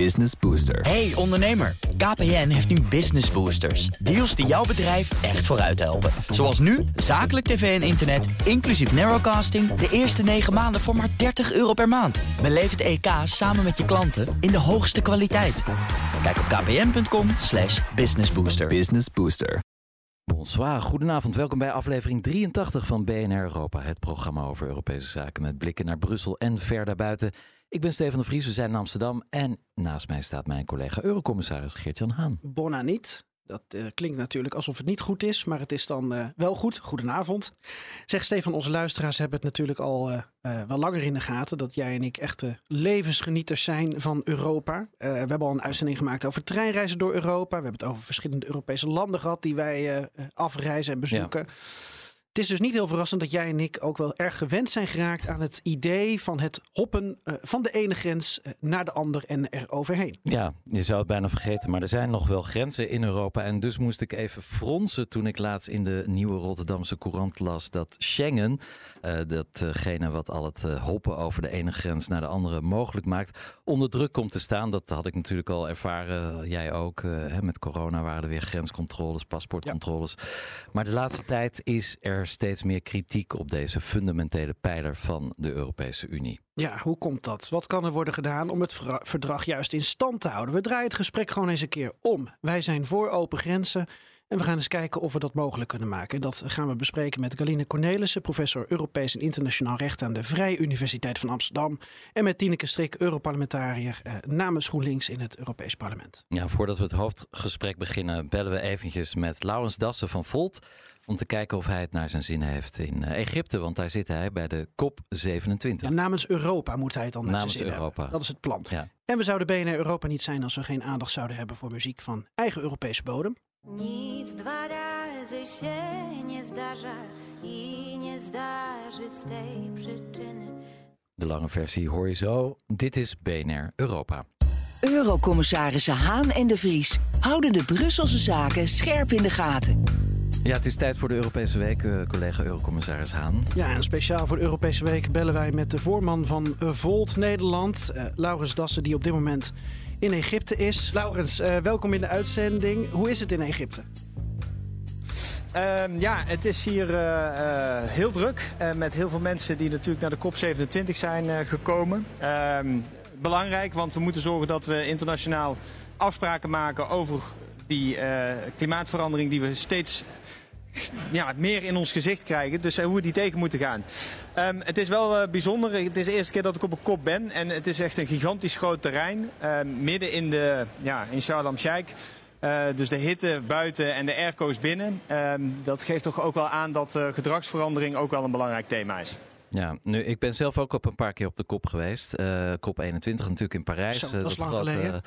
Business Booster. Hey ondernemer, KPN heeft nu Business Boosters. Deals die jouw bedrijf echt vooruit helpen. Zoals nu, zakelijk tv en internet, inclusief narrowcasting... de eerste 9 maanden voor maar 30 euro per maand. Beleef het EK samen met je klanten in de hoogste kwaliteit. Kijk op kpn.com slash businessbooster. Business Booster. Bonsoir, goedenavond. Welkom bij aflevering 83 van BNR Europa. Het programma over Europese zaken met blikken naar Brussel en ver daarbuiten. Ik ben Stefan de Vries, we zijn in Amsterdam. En naast mij staat mijn collega Eurocommissaris Geert-Jan Haan. Bona niet. Dat eh, klinkt natuurlijk alsof het niet goed is, maar het is dan eh, wel goed. Goedenavond. Zeg Stefan, onze luisteraars hebben het natuurlijk al eh, wel langer in de gaten dat jij en ik echte levensgenieters zijn van Europa. We hebben al een uitzending gemaakt over treinreizen door Europa. We hebben het over verschillende Europese landen gehad die wij afreizen en bezoeken. Het is dus niet heel verrassend dat jij en ik ook wel erg gewend zijn geraakt aan het idee van het hoppen eh, van de ene grens eh, naar de ander en er overheen. Ja, je zou het bijna vergeten, maar er zijn nog wel grenzen in Europa. En dus moest ik even fronsen toen ik laatst in de nieuwe Rotterdamse Courant las dat Schengen, eh, datgene wat al het hoppen over de ene grens naar de andere mogelijk maakt, onder druk komt te staan. Dat had ik natuurlijk al ervaren, jij ook. hè, met corona waren er weer grenscontroles, paspoortcontroles. Maar de laatste tijd is er steeds meer kritiek op deze fundamentele pijler van de Europese Unie. Ja, hoe komt dat? Wat kan er worden gedaan om het verdrag juist in stand te houden? We draaien het gesprek gewoon eens een keer om. Wij zijn voor open grenzen en we gaan eens kijken of we dat mogelijk kunnen maken. Dat gaan we bespreken met Galine Cornelissen, professor Europees en Internationaal Recht aan de Vrije Universiteit van Amsterdam. En met Tineke Strik, Europarlementariër eh, namens GroenLinks in het Europees Parlement. Ja, voordat we het hoofdgesprek beginnen, bellen we eventjes met Laurens Dassen van Volt. Om te kijken of hij het naar zijn zin heeft in eh, Egypte. Want daar zit hij bij de COP27. Ja, namens Europa moet hij het dan naar Namens zijn zin Europa. hebben. Dat is het plan. Ja. En we zouden BNR Europa niet zijn als we geen aandacht zouden hebben voor muziek van eigen Europese bodem. Nic dwa razy się nie zdarza i nie zdarzy z tej przyczyny. De lange versie hoor je zo. Dit is BNR Europa. Eurocommissarissen Haan en de Vries houden de Brusselse zaken scherp in de gaten. Ja, het is tijd voor de Europese Week, eh, collega Eurocommissaris Haan. Ja, en speciaal voor de Europese Week bellen wij met de voorman van Volt Nederland, eh, Laurens Dassen, die op dit moment in Egypte is. Laurens, eh, welkom in de uitzending. Hoe is het in Egypte? Ehm, ja, het is hier eh, eh, heel druk. eh, met heel veel mensen die natuurlijk naar de COP27 zijn eh, gekomen. Ehm, belangrijk, want we moeten zorgen dat we internationaal afspraken maken over die eh, klimaatverandering die we steeds ja, meer in ons gezicht krijgen. Dus eh, hoe we die tegen moeten gaan. Ehm, het is wel eh, bijzonder. Het is de eerste keer dat ik op een kop ben. En het is echt een gigantisch groot terrein. Ehm, midden in, de, ja, in Sharm el-Sheikh. Eh, dus de hitte buiten en de airco's binnen. Ehm, dat geeft toch ook wel aan dat gedragsverandering ook wel een belangrijk thema is. Ja, nu, ik ben zelf ook op een paar keer op de kop geweest. Eh COP 21 natuurlijk in Parijs. Zo, Eh, dat is lang geleden.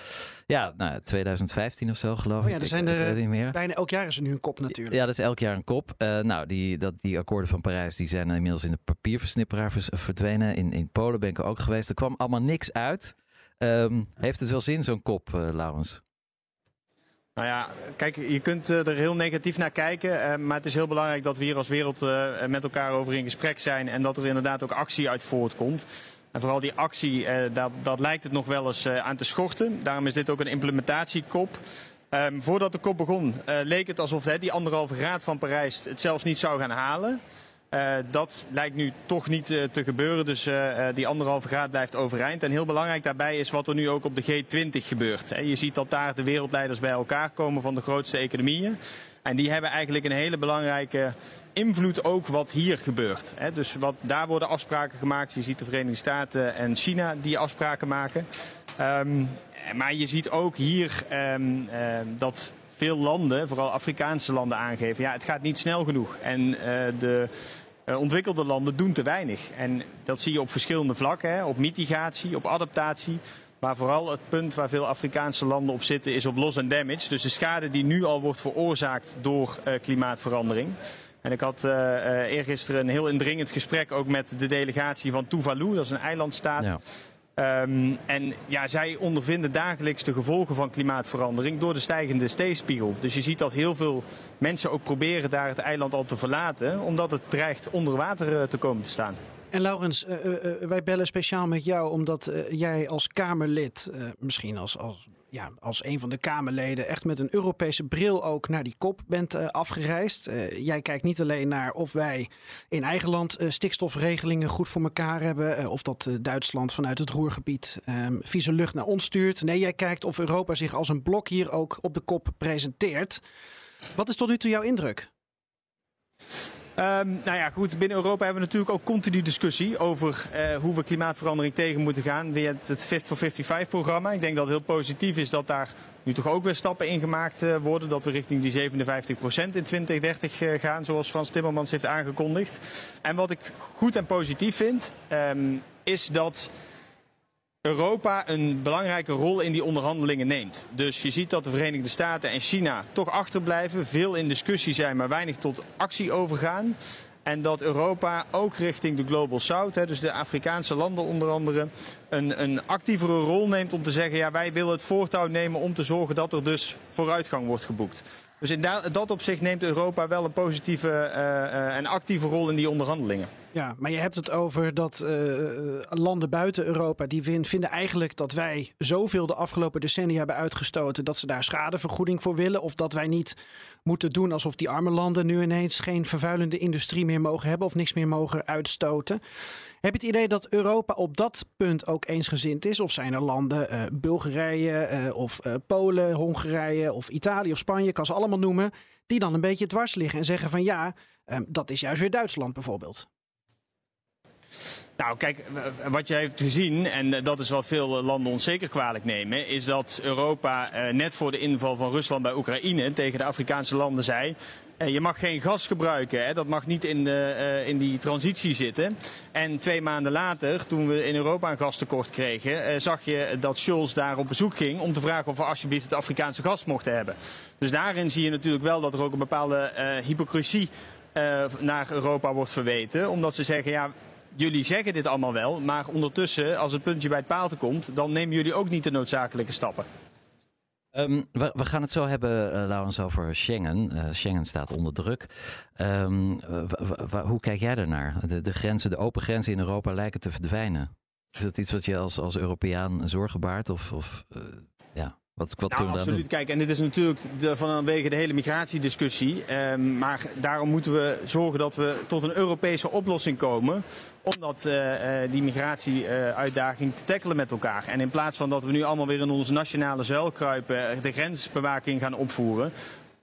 ja, nou, 2015 of zo geloof Oh ik. er zijn er niet meer. bijna elk jaar is er nu een kop natuurlijk. Ja, dat is elk jaar een kop. Eh, nou, die, dat, die akkoorden van Parijs die zijn inmiddels in de papierversnipperaar vers- verdwenen. In, in Polen ben ik er ook geweest. Er kwam allemaal niks uit. Ehm, heeft het wel zin, zo'n kop, eh Laurens? Nou ja, kijk, je kunt eh, er heel negatief naar kijken. eh, maar het is heel belangrijk dat we hier als wereld eh, met elkaar over in gesprek zijn. En dat er inderdaad ook actie uit voortkomt. En vooral die actie, dat, dat lijkt het nog wel eens aan te schorten. Daarom is dit ook een implementatiekop. Ehm, voordat de kop begon, leek het alsof die anderhalve graad van Parijs het zelfs niet zou gaan halen. Eh, dat lijkt nu toch niet eh, te gebeuren. Dus eh, die anderhalve graad blijft overeind. En heel belangrijk daarbij is wat er nu ook op de G20 gebeurt. Je ziet dat daar de wereldleiders bij elkaar komen van de grootste economieën. En die hebben eigenlijk een hele belangrijke invloed ook wat hier gebeurt. Dus wat, daar worden afspraken gemaakt. Je ziet de Verenigde Staten en China die afspraken maken. Ehm, maar je ziet ook hier ehm, ehm, dat veel landen, vooral Afrikaanse landen, aangeven... ja, het gaat niet snel genoeg. En eh, de eh, ontwikkelde landen doen te weinig. En dat zie je op verschillende vlakken. Hè? Op mitigatie, op adaptatie. Maar vooral het punt waar veel Afrikaanse landen op zitten is op loss and damage. Dus de schade die nu al wordt veroorzaakt door eh, klimaatverandering. En ik had eergisteren een heel indringend gesprek ook met de delegatie van Tuvalu. Dat is een eilandstaat. Ja. Ehm, en ja, zij ondervinden dagelijks de gevolgen van klimaatverandering door de stijgende zeespiegel. Dus je ziet dat heel veel mensen ook proberen daar het eiland al te verlaten, omdat het dreigt onder water eh, te komen te staan. En Laurens, uh, uh, wij bellen speciaal met jou omdat jij als Kamerlid, misschien als, als, ja, als een van de Kamerleden, echt met een Europese bril ook naar die kop bent afgereisd. jij kijkt niet alleen naar of wij in eigen land stikstofregelingen goed voor elkaar hebben, of dat Duitsland vanuit het roergebied um, vieze lucht naar ons stuurt. Nee, jij kijkt of Europa zich als een blok hier ook op de kop presenteert. Wat is tot nu toe jouw indruk? Um, nou ja, goed. Binnen Europa hebben we natuurlijk ook continu discussie over uh, hoe we klimaatverandering tegen moeten gaan via het Fit for 55-programma. Ik denk dat het heel positief is dat daar nu toch ook weer stappen in gemaakt uh, worden. Dat we richting die 57% in 2030 uh, gaan, zoals Frans Timmermans heeft aangekondigd. En wat ik goed en positief vind, um, is dat Europa een belangrijke rol in die onderhandelingen neemt. Dus je ziet dat de Verenigde Staten en China toch achterblijven, veel in discussie zijn, maar weinig tot actie overgaan. En dat Europa ook richting de Global South, dus de Afrikaanse landen onder andere, een, een actievere rol neemt om te zeggen, ja, wij willen het voortouw nemen om te zorgen dat er dus vooruitgang wordt geboekt. Dus in dat opzicht neemt Europa wel een positieve uh, en actieve rol in die onderhandelingen. Ja, maar je hebt het over dat uh, landen buiten Europa die vinden eigenlijk dat wij zoveel de afgelopen decennia hebben uitgestoten dat ze daar schadevergoeding voor willen. Of dat wij niet moeten doen alsof die arme landen nu ineens geen vervuilende industrie meer mogen hebben of niks meer mogen uitstoten. Heb je het idee dat Europa op dat punt ook eensgezind is? Of zijn er landen, uh, Bulgarije of Polen, Hongarije of Italië of Spanje, kan ze allemaal noemen, die dan een beetje dwars liggen en zeggen van ja, dat is juist weer Duitsland bijvoorbeeld? Nou, kijk, wat je heeft gezien, en dat is wat veel landen ons zeker kwalijk nemen, is dat Europa net voor de inval van Rusland bij Oekraïne tegen de Afrikaanse landen zei. Je mag geen gas gebruiken, hè? dat mag niet in, de, in die transitie zitten. En twee maanden later, toen we in Europa een gastekort kregen, zag je dat Scholz daar op bezoek ging om te vragen of we alsjeblieft het Afrikaanse gas mochten hebben. Dus daarin zie je natuurlijk wel dat er ook een bepaalde hypocrisie naar Europa wordt verweten. Omdat ze zeggen, ja, jullie zeggen dit allemaal wel, maar ondertussen, als het puntje bij het paaltje komt, dan nemen jullie ook niet de noodzakelijke stappen. Um, we, gaan het zo hebben, uh, Laurens, over Schengen. Uh, Schengen staat onder druk. Um, hoe kijk jij daarnaar? De, de, grenzen, de open grenzen in Europa lijken te verdwijnen. Is dat iets wat je als, als Europeaan zorgen baart? Of, of ja, wat, wat nou, we absoluut. Kijk, en dit is natuurlijk de, vanwege de hele migratiediscussie. Um, maar daarom moeten we zorgen dat we tot een Europese oplossing komen. Om dat, uh, die migratieuitdaging te tackelen met elkaar. En in plaats van dat we nu allemaal weer in onze nationale zuil kruipen, de grensbewaking gaan opvoeren.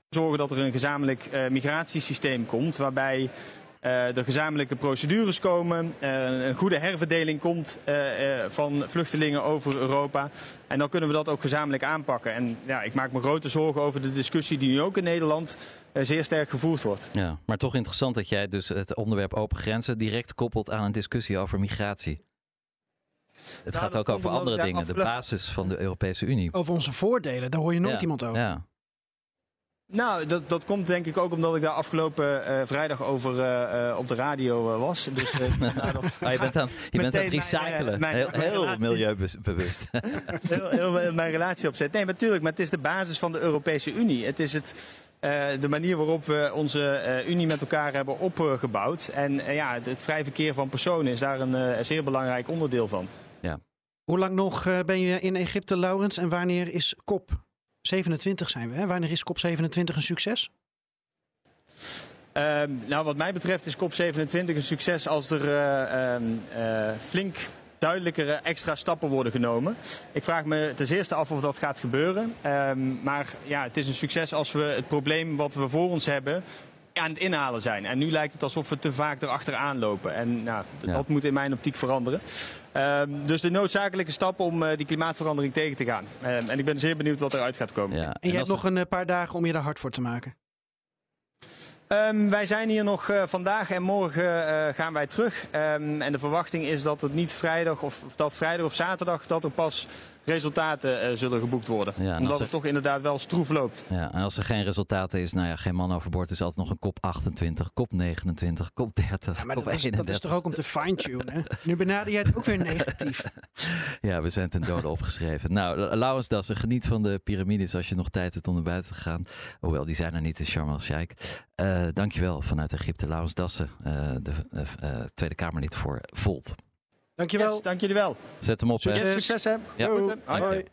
Zorgen dat er een gezamenlijk uh, migratiesysteem komt waarbij er gezamenlijke procedures komen, uh, een goede herverdeling komt uh, van vluchtelingen over Europa. En dan kunnen we dat ook gezamenlijk aanpakken. En ja, ik maak me grote zorgen over de discussie die nu ook in Nederland zeer sterk gevoerd wordt. Ja, maar toch interessant dat jij dus het onderwerp open grenzen direct koppelt aan een discussie over migratie. Het nou, gaat ook over andere dingen, de basis van de Europese Unie. Over onze voordelen, daar hoor je nooit ja, iemand over. Ja. Nou, dat, dat komt denk ik ook omdat ik daar afgelopen uh, vrijdag over uh, uh, op de radio was. Dus, nou, oh, je bent aan, je bent aan het recyclen. Mijn, heel, mijn heel milieubewust. heel, heel mijn relatie opzet. Nee, natuurlijk, maar het is de basis van de Europese Unie. Het is het, de manier waarop we onze Unie met elkaar hebben opgebouwd. En ja, het, het, vrij verkeer van personen is daar een zeer belangrijk onderdeel van. Ja. Hoe lang nog ben je in Egypte, Laurens? En wanneer is kop 27 zijn we. Hè? Wanneer is COP27 een succes? Uh, nou, wat mij betreft is COP27 een succes als er uh, uh, flink duidelijkere extra stappen worden genomen. Ik vraag me ten eerste af of dat gaat gebeuren. Um, maar ja, het is een succes als we het probleem wat we voor ons hebben aan het inhalen zijn. En nu lijkt het alsof we te vaak erachteraan lopen. En nou, ja. dat moet in mijn optiek veranderen. Um, dus de noodzakelijke stap om uh, die klimaatverandering tegen te gaan. Um, en ik ben zeer benieuwd wat eruit gaat komen. Ja. En, en je hebt nog een paar dagen om je daar hard voor te maken. Um, wij zijn hier nog uh, vandaag en morgen uh, gaan wij terug. Um, en de verwachting is dat het niet vrijdag of, of, dat vrijdag of zaterdag dat er pas resultaten eh, zullen geboekt worden. Ja, Omdat het er- toch inderdaad wel stroef loopt. Ja, en als er geen resultaten is, nou ja, geen man overboord, is altijd nog een kop 28, kop 29, kop 30, Maar kop dat is, dat 31. is toch ook om te fine-tunen? Nu benader jij het ook weer negatief. Ja, we zijn ten dode opgeschreven. Nou, Laurens Dassen, geniet van de piramides als je nog tijd hebt om naar buiten te gaan. Hoewel, die zijn er niet in Sharm el-Sheikh. Eh dankjewel vanuit Egypte. Laurens Dassen, eh, de Tweede Kamerlid voor Volt. Dankjewel. Yes, dank jullie wel. Zet hem op, hè. Succes hè. Ja. Goed, hè. Hoi.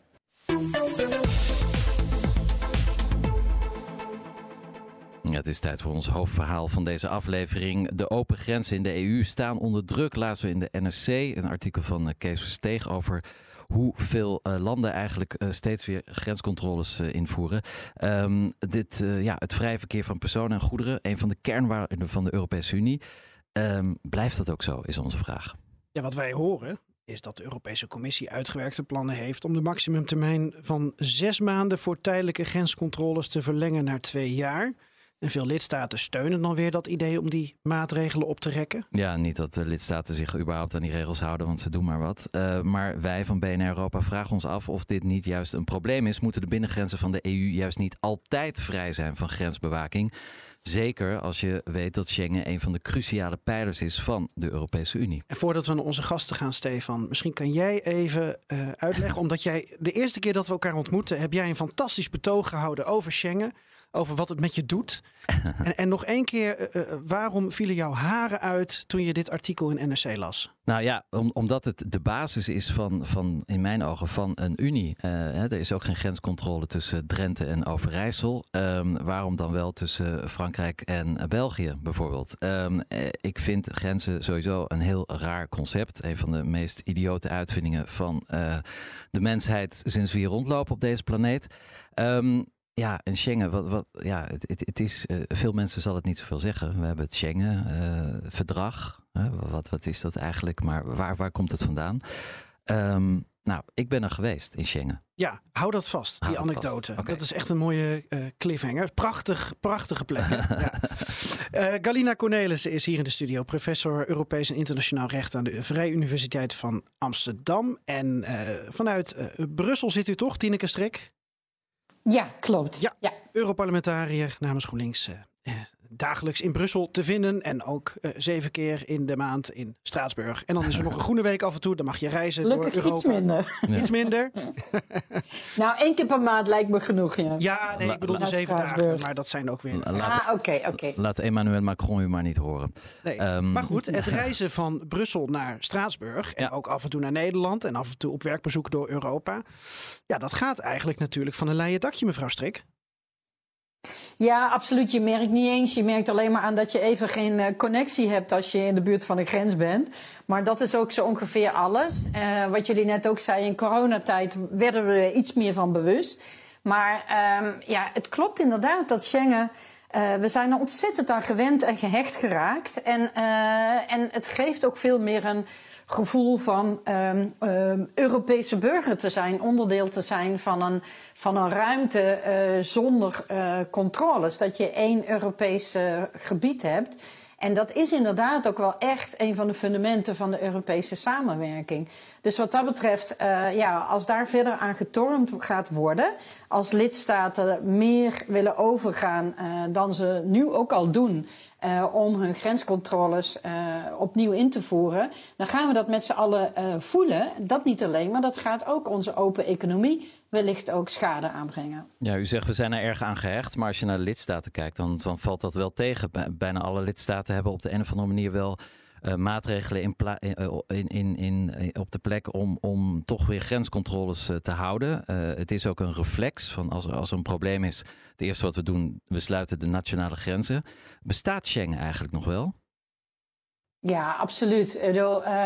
Ja, het is tijd voor ons hoofdverhaal van deze aflevering. De open grenzen in de EU staan onder druk, lazen we in de NRC. Een artikel van eh, Kees Versteeg over hoeveel eh, landen eigenlijk eh, steeds weer grenscontroles invoeren. Ehm, dit, eh, ja, het vrije verkeer van personen en goederen, een van de kernwaarden van de Europese Unie. Ehm, blijft dat ook zo, is onze vraag. Ja, wat wij horen is dat de Europese Commissie uitgewerkte plannen heeft om de maximumtermijn van zes maanden voor tijdelijke grenscontroles te verlengen naar twee jaar. En veel lidstaten steunen dan weer dat idee om die maatregelen op te rekken. Ja, niet dat de lidstaten zich überhaupt aan die regels houden, want ze doen maar wat. Eh, maar wij van BNR Europa vragen ons af of dit niet juist een probleem is. Moeten de binnengrenzen van de EU juist niet altijd vrij zijn van grensbewaking? Zeker als je weet dat Schengen een van de cruciale pijlers is van de Europese Unie. En voordat we naar onze gasten gaan, Stefan, misschien kan jij even eh, uitleggen, omdat jij de eerste keer dat we elkaar ontmoeten, heb jij een fantastisch betoog gehouden over Schengen, over wat het met je doet. en, en nog één keer, eh, eh, waarom vielen jouw haren uit toen je dit artikel in NRC las? Nou ja, om, omdat het de basis is van, van, in mijn ogen, van een unie. Eh, hè, er is ook geen grenscontrole tussen Drenthe en Overijssel. Ehm, waarom dan wel tussen Frankrijk en België bijvoorbeeld? Ehm, eh, ik vind grenzen sowieso een heel raar concept. Een van de meest idiote uitvindingen van de mensheid sinds we hier rondlopen op deze planeet. Ehm, ja, en Schengen, wat, wat, ja, het, het, het is, eh, veel mensen zal het niet zoveel zeggen. We hebben het Schengen-verdrag. wat, wat is dat eigenlijk? Maar waar, waar komt het vandaan? Ehm, nou, ik ben er geweest in Schengen. Ja, hou dat vast, Hou die dat anekdote. vast. Dat is echt een mooie eh, cliffhanger. Prachtig, prachtige plek. ja. Eh, Galina Cornelissen is hier in de studio. Professor Europees en Internationaal Recht aan de Vrije Universiteit van Amsterdam. En eh, vanuit eh, Brussel zit u toch, Tineke Strik? Ja, klopt. Ja. Ja. Europarlementariër namens GroenLinks. Dagelijks in Brussel te vinden. En ook eh, zeven keer in de maand in Straatsburg. En dan is er nog een groene week af en toe. Dan mag je reizen Gelukkig door Europa. iets minder. Ja. Iets minder. Nou, één keer per maand lijkt me genoeg, ja. Ja, nee, ik bedoel de zeven dagen. Maar dat zijn ook weer... Laat, Ah, oké, oké. laat Emmanuel Macron u maar niet horen. Nee. Ehm, maar goed, het reizen van Brussel naar Straatsburg en Ja. ook af en toe naar Nederland en af en toe op werkbezoek door Europa. Ja, dat gaat eigenlijk natuurlijk van een leien dakje, mevrouw Strik. Ja, absoluut. Je merkt niet eens. Je merkt alleen maar aan dat je even geen eh, connectie hebt als je in de buurt van de grens bent. Maar dat is ook zo ongeveer alles. Eh, wat jullie net ook zeiden, in coronatijd werden we er iets meer van bewust. Maar ehm, ja, het klopt inderdaad dat Schengen. eh, we zijn er ontzettend aan gewend en gehecht geraakt. En, en het geeft ook veel meer een gevoel van ehm, ehm, Europese burger te zijn, onderdeel te zijn van een, van een ruimte eh, zonder eh, controles. Dat je één Europees gebied hebt. En dat is inderdaad ook wel echt een van de fundamenten van de Europese samenwerking. Dus wat dat betreft, eh, ja, als daar verder aan getornd gaat worden, als lidstaten meer willen overgaan dan ze nu ook al doen. Eh, om hun grenscontroles eh, opnieuw in te voeren, dan gaan we dat met z'n allen eh, voelen. Dat niet alleen, maar dat gaat ook onze open economie wellicht ook schade aanbrengen. Ja, u zegt we zijn er erg aan gehecht, maar als je naar de lidstaten kijkt, dan, dan valt dat wel tegen. Bij- Bijna alle lidstaten hebben op de een of andere manier wel eh, maatregelen in pla- in, in, in, in- op de plek om, om toch weer grenscontroles eh, te houden. Eh, het is ook een reflex van als er, als er een probleem is, het eerste wat we doen, we sluiten de nationale grenzen. Bestaat Schengen eigenlijk nog wel? Ja, absoluut. Eh,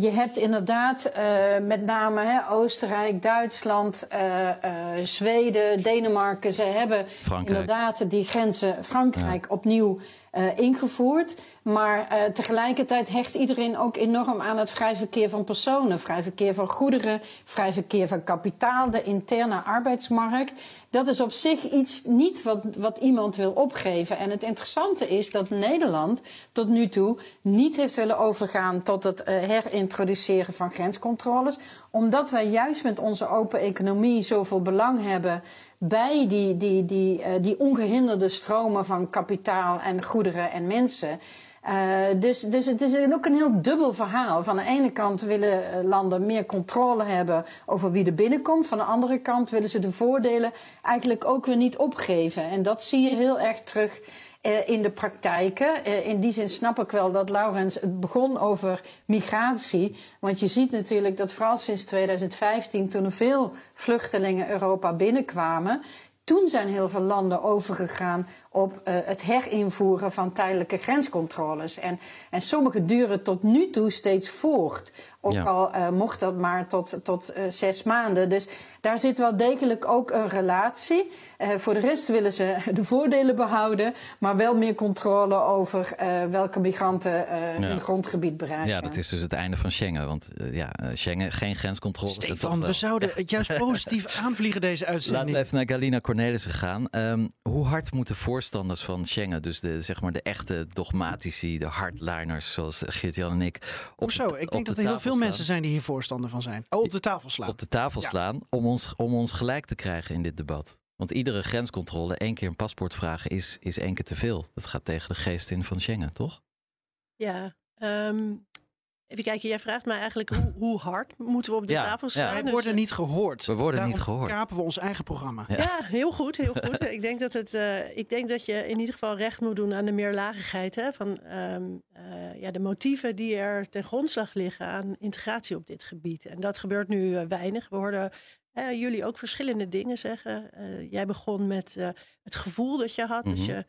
je hebt inderdaad eh, met name Oostenrijk, Duitsland, eh, eh, Zweden, Denemarken. Ze hebben Frankrijk. inderdaad die grenzen Frankrijk opnieuw eh, ingevoerd. Maar eh, tegelijkertijd hecht iedereen ook enorm aan het vrij verkeer van personen, vrij verkeer van goederen, vrij verkeer van kapitaal, de interne arbeidsmarkt. Dat is op zich iets niet wat, wat iemand wil opgeven. En het interessante is dat Nederland tot nu toe niet heeft willen overgaan tot het eh, herintroduceren van grenscontroles. Omdat wij juist met onze open economie zoveel belang hebben bij die, die, die, eh, die ongehinderde stromen van kapitaal en goederen en mensen. Uh, dus, dus het is ook een heel dubbel verhaal. Van de ene kant willen eh, landen meer controle hebben over wie er binnenkomt. Van de andere kant willen ze de voordelen eigenlijk ook weer niet opgeven. En dat zie je heel erg terug uh, in de praktijken. Uh, in die zin snap ik wel dat Laurens het begon over migratie. Want je ziet natuurlijk dat vooral sinds 2015, toen er veel vluchtelingen Europa binnenkwamen, toen zijn heel veel landen overgegaan op uh, het herinvoeren van tijdelijke grenscontroles. En, en sommige duren tot nu toe steeds voort. Ook Ja. al uh, mocht dat maar tot, tot uh, zes maanden. Dus daar zit wel degelijk ook een relatie. Uh, voor de rest willen ze de voordelen behouden, maar wel meer controle over uh, welke migranten uh, Ja. hun grondgebied bereiken. Ja, dat is dus het einde van Schengen. Want eh, ja, eh, Schengen, geen grenscontroles. en toch Stefan, we zouden het juist positief aanvliegen deze Laten uitzending. we even naar Galina Cornelissen gaan. Ehm, hoe hard moeten voorstanders van Schengen, dus de, zeg maar de echte dogmatici, de hardliners zoals Geert-Jan en ik, op Hoezo? de- Ik denk de dat er heel tafel veel staan? mensen zijn die hier voorstander van zijn. Oh, op de tafel slaan. op de tafel Ja. slaan om ons, om ons gelijk te krijgen in dit debat. Want iedere grenscontrole, één keer een paspoort vragen, is, is één keer te veel. Dat gaat tegen de geest in van Schengen, toch? Ja, ehm, even kijken. Jij vraagt mij eigenlijk hoe, hoe hard moeten we op de Ja, tafel ja. staan. Wij Dus, worden niet gehoord. We worden Daarom niet gehoord. kapen we ons eigen programma. Ja. Ja, heel goed, heel goed. ik, denk dat het, eh, ik denk dat je in ieder geval recht moet doen aan de meerlagigheid. Hè, van ehm, eh, ja, de motieven die er ten grondslag liggen aan integratie op dit gebied. En dat gebeurt nu eh, weinig. We hoorden eh, jullie ook verschillende dingen zeggen. Eh, jij begon met eh, het gevoel dat je had als Mhm. je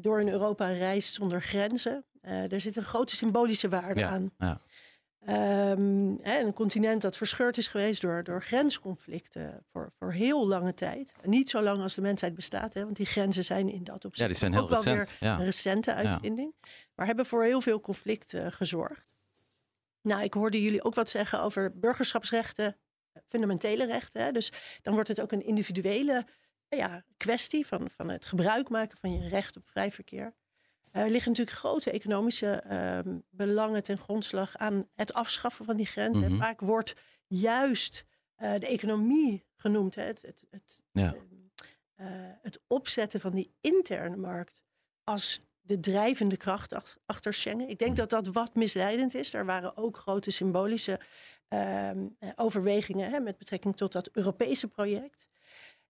door in Europa reist zonder grenzen. Er zit een grote symbolische waarde Ja, aan. ja. Ehm, een continent dat verscheurd is geweest door, door grensconflicten voor, voor heel lange tijd. Niet zo lang als de mensheid bestaat, hè, want die grenzen zijn in dat opzicht Ja, die zijn ook heel wel recent. weer Ja. een recente uitvinding. Maar hebben voor heel veel conflict eh, gezorgd. Nou, ik hoorde jullie ook wat zeggen over burgerschapsrechten, fundamentele rechten. Hè. Dus dan wordt het ook een individuele ja, kwestie van, van het gebruik maken van je recht op vrij verkeer. Er liggen natuurlijk grote economische ehm, belangen ten grondslag aan het afschaffen van die grenzen. Mhm. Vaak wordt juist eh, de economie genoemd, hè, het, het, het, Ja. ehm, eh, het opzetten van die interne markt als de drijvende kracht ach- achter Schengen. Ik denk Mhm. dat dat wat misleidend is. Er waren ook grote symbolische ehm, eh, overwegingen hè, met betrekking tot dat Europese project.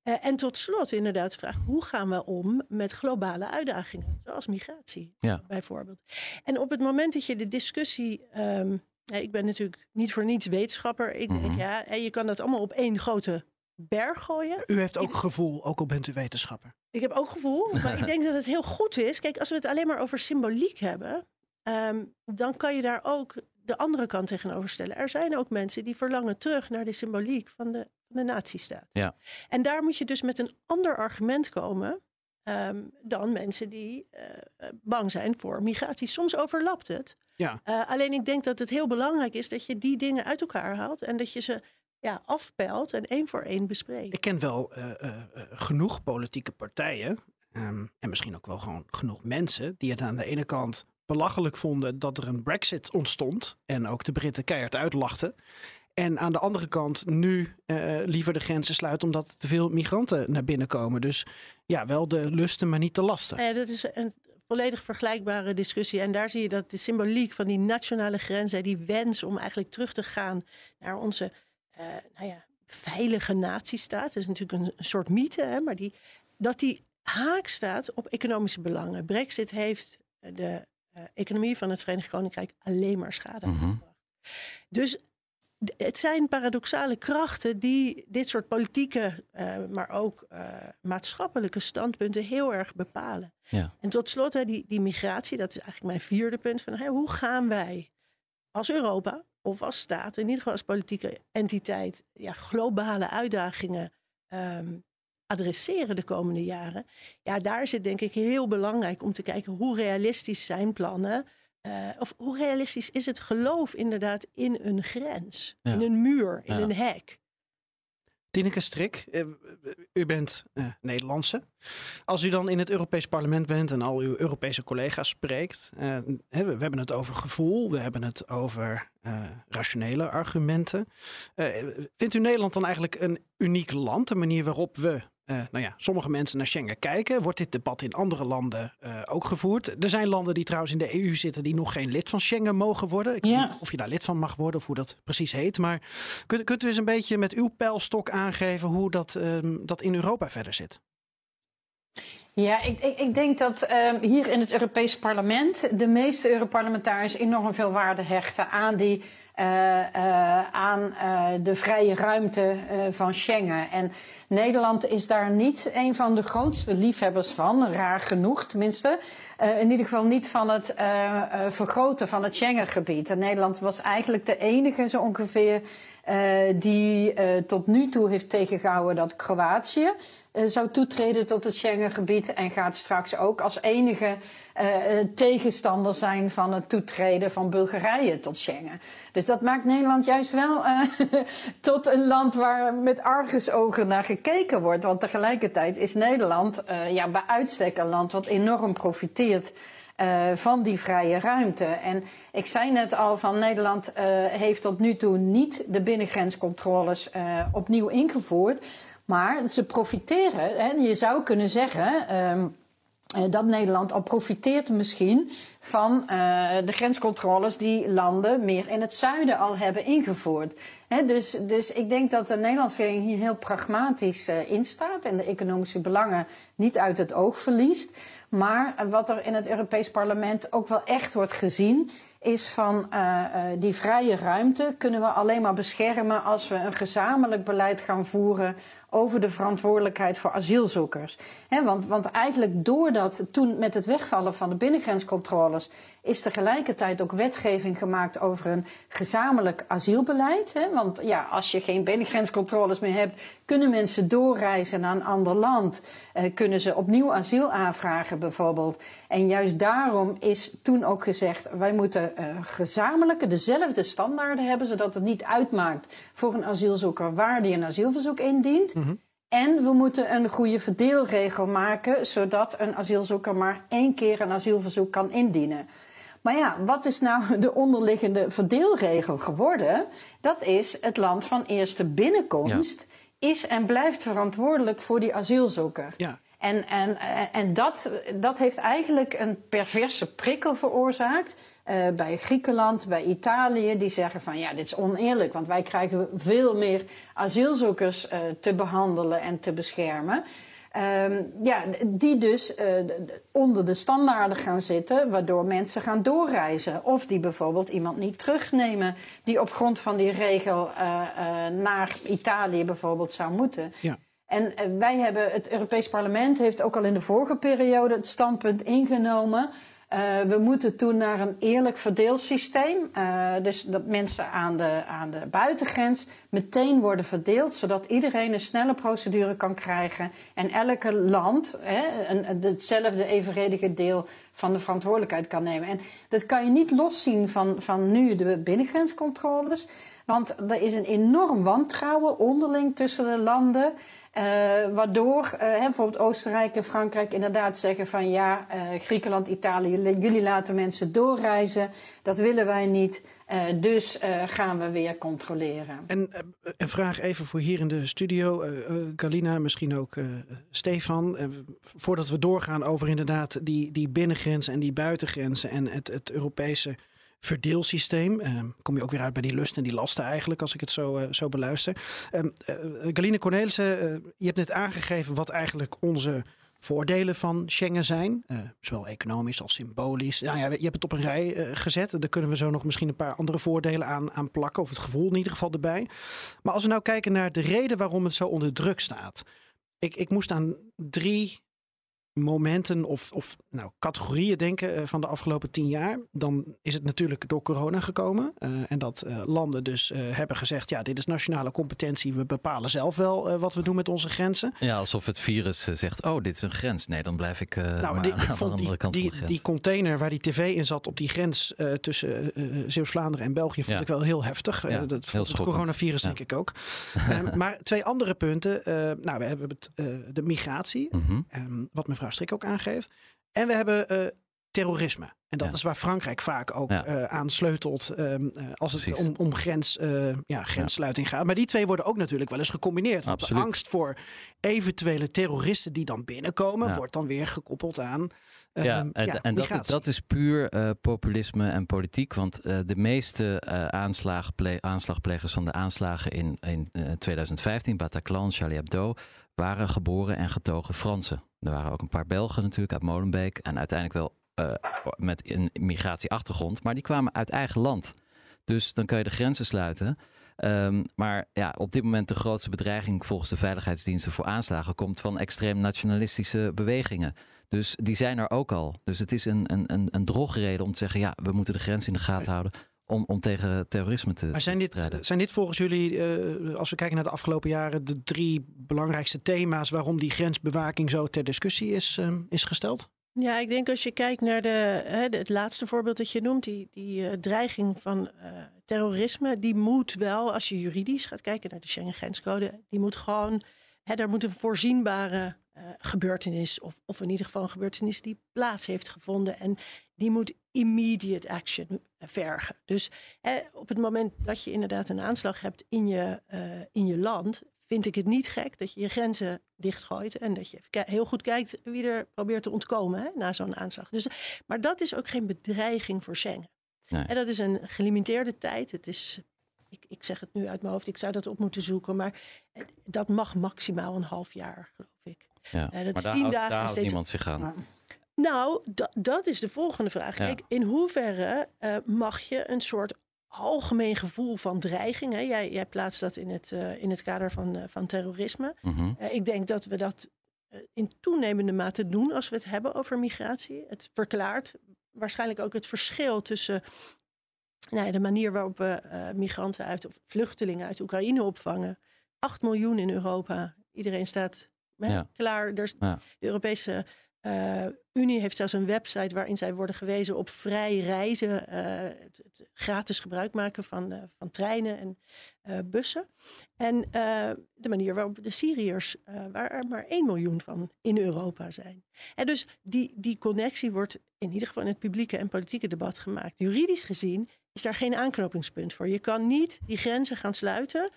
Eh, en tot slot inderdaad de vraag, hoe gaan we om met globale uitdagingen, zoals migratie Ja. bijvoorbeeld. En op het moment dat je de discussie, ehm, ik ben natuurlijk niet voor niets wetenschapper, ik Mhm. denk ja, hè, je kan dat allemaal op één grote berg gooien. U heeft ook gevoel, ook al bent u wetenschapper. Ik heb ook gevoel, maar ik denk dat het heel goed is. Kijk, als we het alleen maar over symboliek hebben, ehm, dan kan je daar ook de andere kant tegenover stellen. Er zijn ook mensen die verlangen terug naar de symboliek van de, van de nazistaat. Ja. En daar moet je dus met een ander argument komen ehm, dan mensen die eh, bang zijn voor migratie. Soms overlapt het. Ja. Eh, alleen ik denk dat het heel belangrijk is dat je die dingen uit elkaar haalt en dat je ze ja, afpelt en één voor één bespreekt. Ik ken wel eh, eh, eh, genoeg politieke partijen. ehm, en misschien ook wel gewoon genoeg mensen. die het aan de ene kant belachelijk vonden dat er een Brexit ontstond. en ook de Britten keihard uitlachten. En aan de andere kant nu eh, liever de grenzen sluiten. omdat te veel migranten naar binnen komen. Dus ja, wel de lusten, maar niet de lasten. Nou dat is een volledig vergelijkbare discussie. En daar zie je dat de symboliek van die nationale grenzen, die wens om eigenlijk terug te gaan naar onze eh, nou ja, veilige natiestaat. Dat is natuurlijk een, een soort mythe, hè, maar die, dat die haak staat op economische belangen. Brexit heeft de economie van het Verenigd Koninkrijk alleen maar schade aangebracht. Dus het zijn paradoxale krachten die dit soort politieke, eh, maar ook eh, maatschappelijke standpunten heel erg bepalen. Ja. En tot slot, hè, die, die migratie, dat is eigenlijk mijn vierde punt. Van, hè, hoe gaan wij als Europa of als staat, in ieder geval als politieke entiteit, ja, globale uitdagingen ehm, adresseren de komende jaren? Ja, daar zit denk ik heel belangrijk om te kijken hoe realistisch zijn plannen. eh, of hoe realistisch is het geloof inderdaad in een grens, Ja. in een muur, in Ja. een hek? Tineke Strik, eh, u bent uh, Nederlandse. Als u dan in het Europees Parlement bent en al uw Europese collega's spreekt, uh, we, we, hebben het over gevoel, we hebben het over rationele argumenten. vindt u Nederland dan eigenlijk een uniek land, de manier waarop we uh, nou ja, sommige mensen naar Schengen kijken. Wordt dit debat in andere landen uh, ook gevoerd? Er zijn landen die trouwens in de EU zitten die nog geen lid van Schengen mogen worden. Ik ja. weet niet of je daar lid van mag worden of hoe dat precies heet. Maar kunt, kunt u eens een beetje met uw pijlstok aangeven hoe dat, um, dat in Europa verder zit? Ja, ik, ik, ik denk dat uh, hier in het Europees Parlement de meeste Europarlementariërs enorm veel waarde hechten aan die aan uh, de vrije ruimte van Schengen. En Nederland is daar niet een van de grootste liefhebbers van, raar genoeg tenminste. in ieder geval niet van het vergroten van het Schengengebied. En Nederland was eigenlijk de enige zo ongeveer die tot nu toe heeft tegengehouden dat Kroatië zou toetreden tot het Schengengebied en gaat straks ook als enige uh, tegenstander zijn van het toetreden van Bulgarije tot Schengen. Dus dat maakt Nederland juist wel tot een land waar met argusogen naar gekeken wordt. Want tegelijkertijd is Nederland ja, bij uitstek een land wat enorm profiteert. Van die vrije ruimte. En ik zei net al van Nederland heeft tot nu toe niet de binnengrenscontroles opnieuw ingevoerd. Maar ze profiteren. Hè, je zou kunnen zeggen. Um, dat Nederland al profiteert misschien van uh, de grenscontroles die landen meer in het zuiden al hebben ingevoerd. Dus, dus ik denk dat de Nederlandse regering hier heel pragmatisch uh, in staat en de economische belangen niet uit het oog verliest. Maar wat er in het Europees Parlement ook wel echt wordt gezien, is van die vrije ruimte kunnen we alleen maar beschermen als we een gezamenlijk beleid gaan voeren over de verantwoordelijkheid voor asielzoekers. Want, want eigenlijk doordat toen met het wegvallen van de binnengrenscontroles is tegelijkertijd ook wetgeving gemaakt over een gezamenlijk asielbeleid. Want ja, als je geen binnengrenscontroles meer hebt, kunnen mensen doorreizen naar een ander land. Uh, kunnen ze opnieuw asiel aanvragen bijvoorbeeld. En juist daarom is toen ook gezegd, wij moeten uh, gezamenlijke, dezelfde standaarden hebben, zodat het niet uitmaakt voor een asielzoeker waar die een asielverzoek indient. En we moeten een goede verdeelregel maken, zodat een asielzoeker maar één keer een asielverzoek kan indienen. Maar ja, wat is nou de onderliggende verdeelregel geworden? Dat is het land van eerste binnenkomst ja. is en blijft verantwoordelijk voor die asielzoeker. Ja. En, en, en dat, dat heeft eigenlijk een perverse prikkel veroorzaakt. Uh, bij Griekenland, bij Italië, die zeggen van ja, dit is oneerlijk, want wij krijgen veel meer asielzoekers uh, te behandelen en te beschermen. Um, ja, die dus uh, onder de standaarden gaan zitten, waardoor mensen gaan doorreizen. Of die bijvoorbeeld iemand niet terugnemen, die op grond van die regel naar Italië bijvoorbeeld zou moeten. Ja. En wij hebben, het Europees Parlement heeft ook al in de vorige periode het standpunt ingenomen. Uh, we moeten toen naar een eerlijk verdeelsysteem. Uh, dus dat mensen aan de, aan de buitengrens meteen worden verdeeld, zodat iedereen een snelle procedure kan krijgen. En elke land hè, een, hetzelfde evenredige deel van de verantwoordelijkheid kan nemen. En dat kan je niet loszien van, van nu de binnengrenscontroles. Want er is een enorm wantrouwen onderling tussen de landen. Uh, waardoor uh, bijvoorbeeld Oostenrijk en Frankrijk inderdaad zeggen van ja, uh, Griekenland, Italië, jullie laten mensen doorreizen. Dat willen wij niet. Dus gaan we weer controleren. En een vraag even voor hier in de studio. Galina, misschien ook Stefan. voordat we doorgaan over inderdaad die, die binnengrenzen en die buitengrenzen en het, het Europese verdeelsysteem. Kom je ook weer uit bij die lusten en die lasten eigenlijk, als ik het zo, zo beluister. Uh, Galine Cornelissen, je hebt net aangegeven wat eigenlijk onze voordelen van Schengen zijn. zowel economisch als symbolisch. Nou ja, je hebt het op een rij gezet. Daar kunnen we zo nog misschien een paar andere voordelen aan, aan plakken. Of het gevoel in ieder geval erbij. Maar als we nou kijken naar de reden waarom het zo onder druk staat. Ik, ik moest aan drie momenten of, of nou, categorieën denken eh, van de afgelopen tien jaar, dan is het natuurlijk door corona gekomen. Eh, en dat eh, landen dus hebben gezegd, ja, dit is nationale competentie. We bepalen zelf wel wat we doen met onze grenzen. Ja, alsof het virus zegt, oh, dit is een grens. Nee, dan blijf ik Nou, maar die, aan ik de andere die, kant van die, de grens. die container waar die tv in zat op die grens tussen Zeeuws-Vlaanderen en België vond Ja. ik wel heel heftig. Ja, dat heel vond het coronavirus Ja. denk ik ook. Ehm, maar twee andere punten. nou, we hebben het, de migratie, ehm, wat mevrouw Strik ook aangeeft. En we hebben eh, terrorisme. En dat Ja. is waar Frankrijk vaak ook Ja. eh, aan sleutelt ehm, eh, als het om, om grens, eh, ja, grenssluiting gaat. Maar die twee worden ook natuurlijk wel eens gecombineerd. Want Absoluut. de angst voor eventuele terroristen die dan binnenkomen, wordt dan weer gekoppeld aan ehm, Ja, en, en dat, is, dat is puur populisme en politiek. Want de meeste aanslagple- aanslagplegers van de aanslagen in, in eh, 2015, Bataclan, Charlie Hebdo, waren geboren en getogen Fransen. Er waren ook een paar Belgen natuurlijk uit Molenbeek. En uiteindelijk wel eh, met een migratieachtergrond. Maar die kwamen uit eigen land. Dus dan kan je de grenzen sluiten. Ehm, maar ja, op dit moment de grootste bedreiging volgens de veiligheidsdiensten voor aanslagen komt van extreem nationalistische bewegingen. Dus die zijn er ook al. Dus het is een, een, een, een drogreden om te zeggen, ja, we moeten de grens in de gaten houden om, om tegen terrorisme te, Maar zijn dit, strijden. zijn dit volgens jullie, eh, als we kijken naar de afgelopen jaren, de drie belangrijkste thema's waarom die grensbewaking zo ter discussie is, ehm, is gesteld? Ja, ik denk als je kijkt naar de, hè, het laatste voorbeeld dat je noemt, die, die eh, dreiging van eh, terrorisme, die moet wel, als je juridisch gaat kijken naar de Schengen-grenscode, die moet gewoon, hè, daar moet een voorzienbare eh, gebeurtenis, of, of in ieder geval een gebeurtenis die plaats heeft gevonden. En die moet immediate action vergen. Dus hè, op het moment dat je inderdaad een aanslag hebt in je, in je land, vind ik het niet gek dat je je grenzen dichtgooit en dat je heel goed kijkt wie er probeert te ontkomen hè, na zo'n aanslag. Dus, maar dat is ook geen bedreiging voor Schengen. Nee. En dat is een gelimiteerde tijd. Het is, ik, ik zeg het nu uit mijn hoofd, ik zou dat op moeten zoeken, maar dat mag maximaal een half jaar, geloof ik. Ja. Eh, dat maar is tien houdt, dagen daar houdt steeds- niemand zich aan. Nou, da- dat is de volgende vraag. Ja. Kijk, in hoeverre eh, mag je een soort algemeen gevoel van dreiging... Hè? Jij, jij plaatst dat in het, eh, in het kader van, eh, van terrorisme. Mhm. Eh, ik denk dat we dat in toenemende mate doen als we het hebben over migratie. Het verklaart waarschijnlijk ook het verschil tussen nou ja, de manier waarop we migranten uit of vluchtelingen uit Oekraïne opvangen. 8 miljoen in Europa. Iedereen staat hè, Ja. klaar. Er Ja. De Europese eh, Unie heeft zelfs een website waarin zij worden gewezen op vrij reizen, eh, het, gratis gebruik maken van, eh, van treinen en bussen. En de manier waarop de Syriërs, waar er maar 1 miljoen van in Europa zijn. En dus die, die connectie wordt in ieder geval in het publieke en politieke debat gemaakt. Juridisch gezien is daar geen aanknopingspunt voor. Je kan niet die grenzen gaan sluiten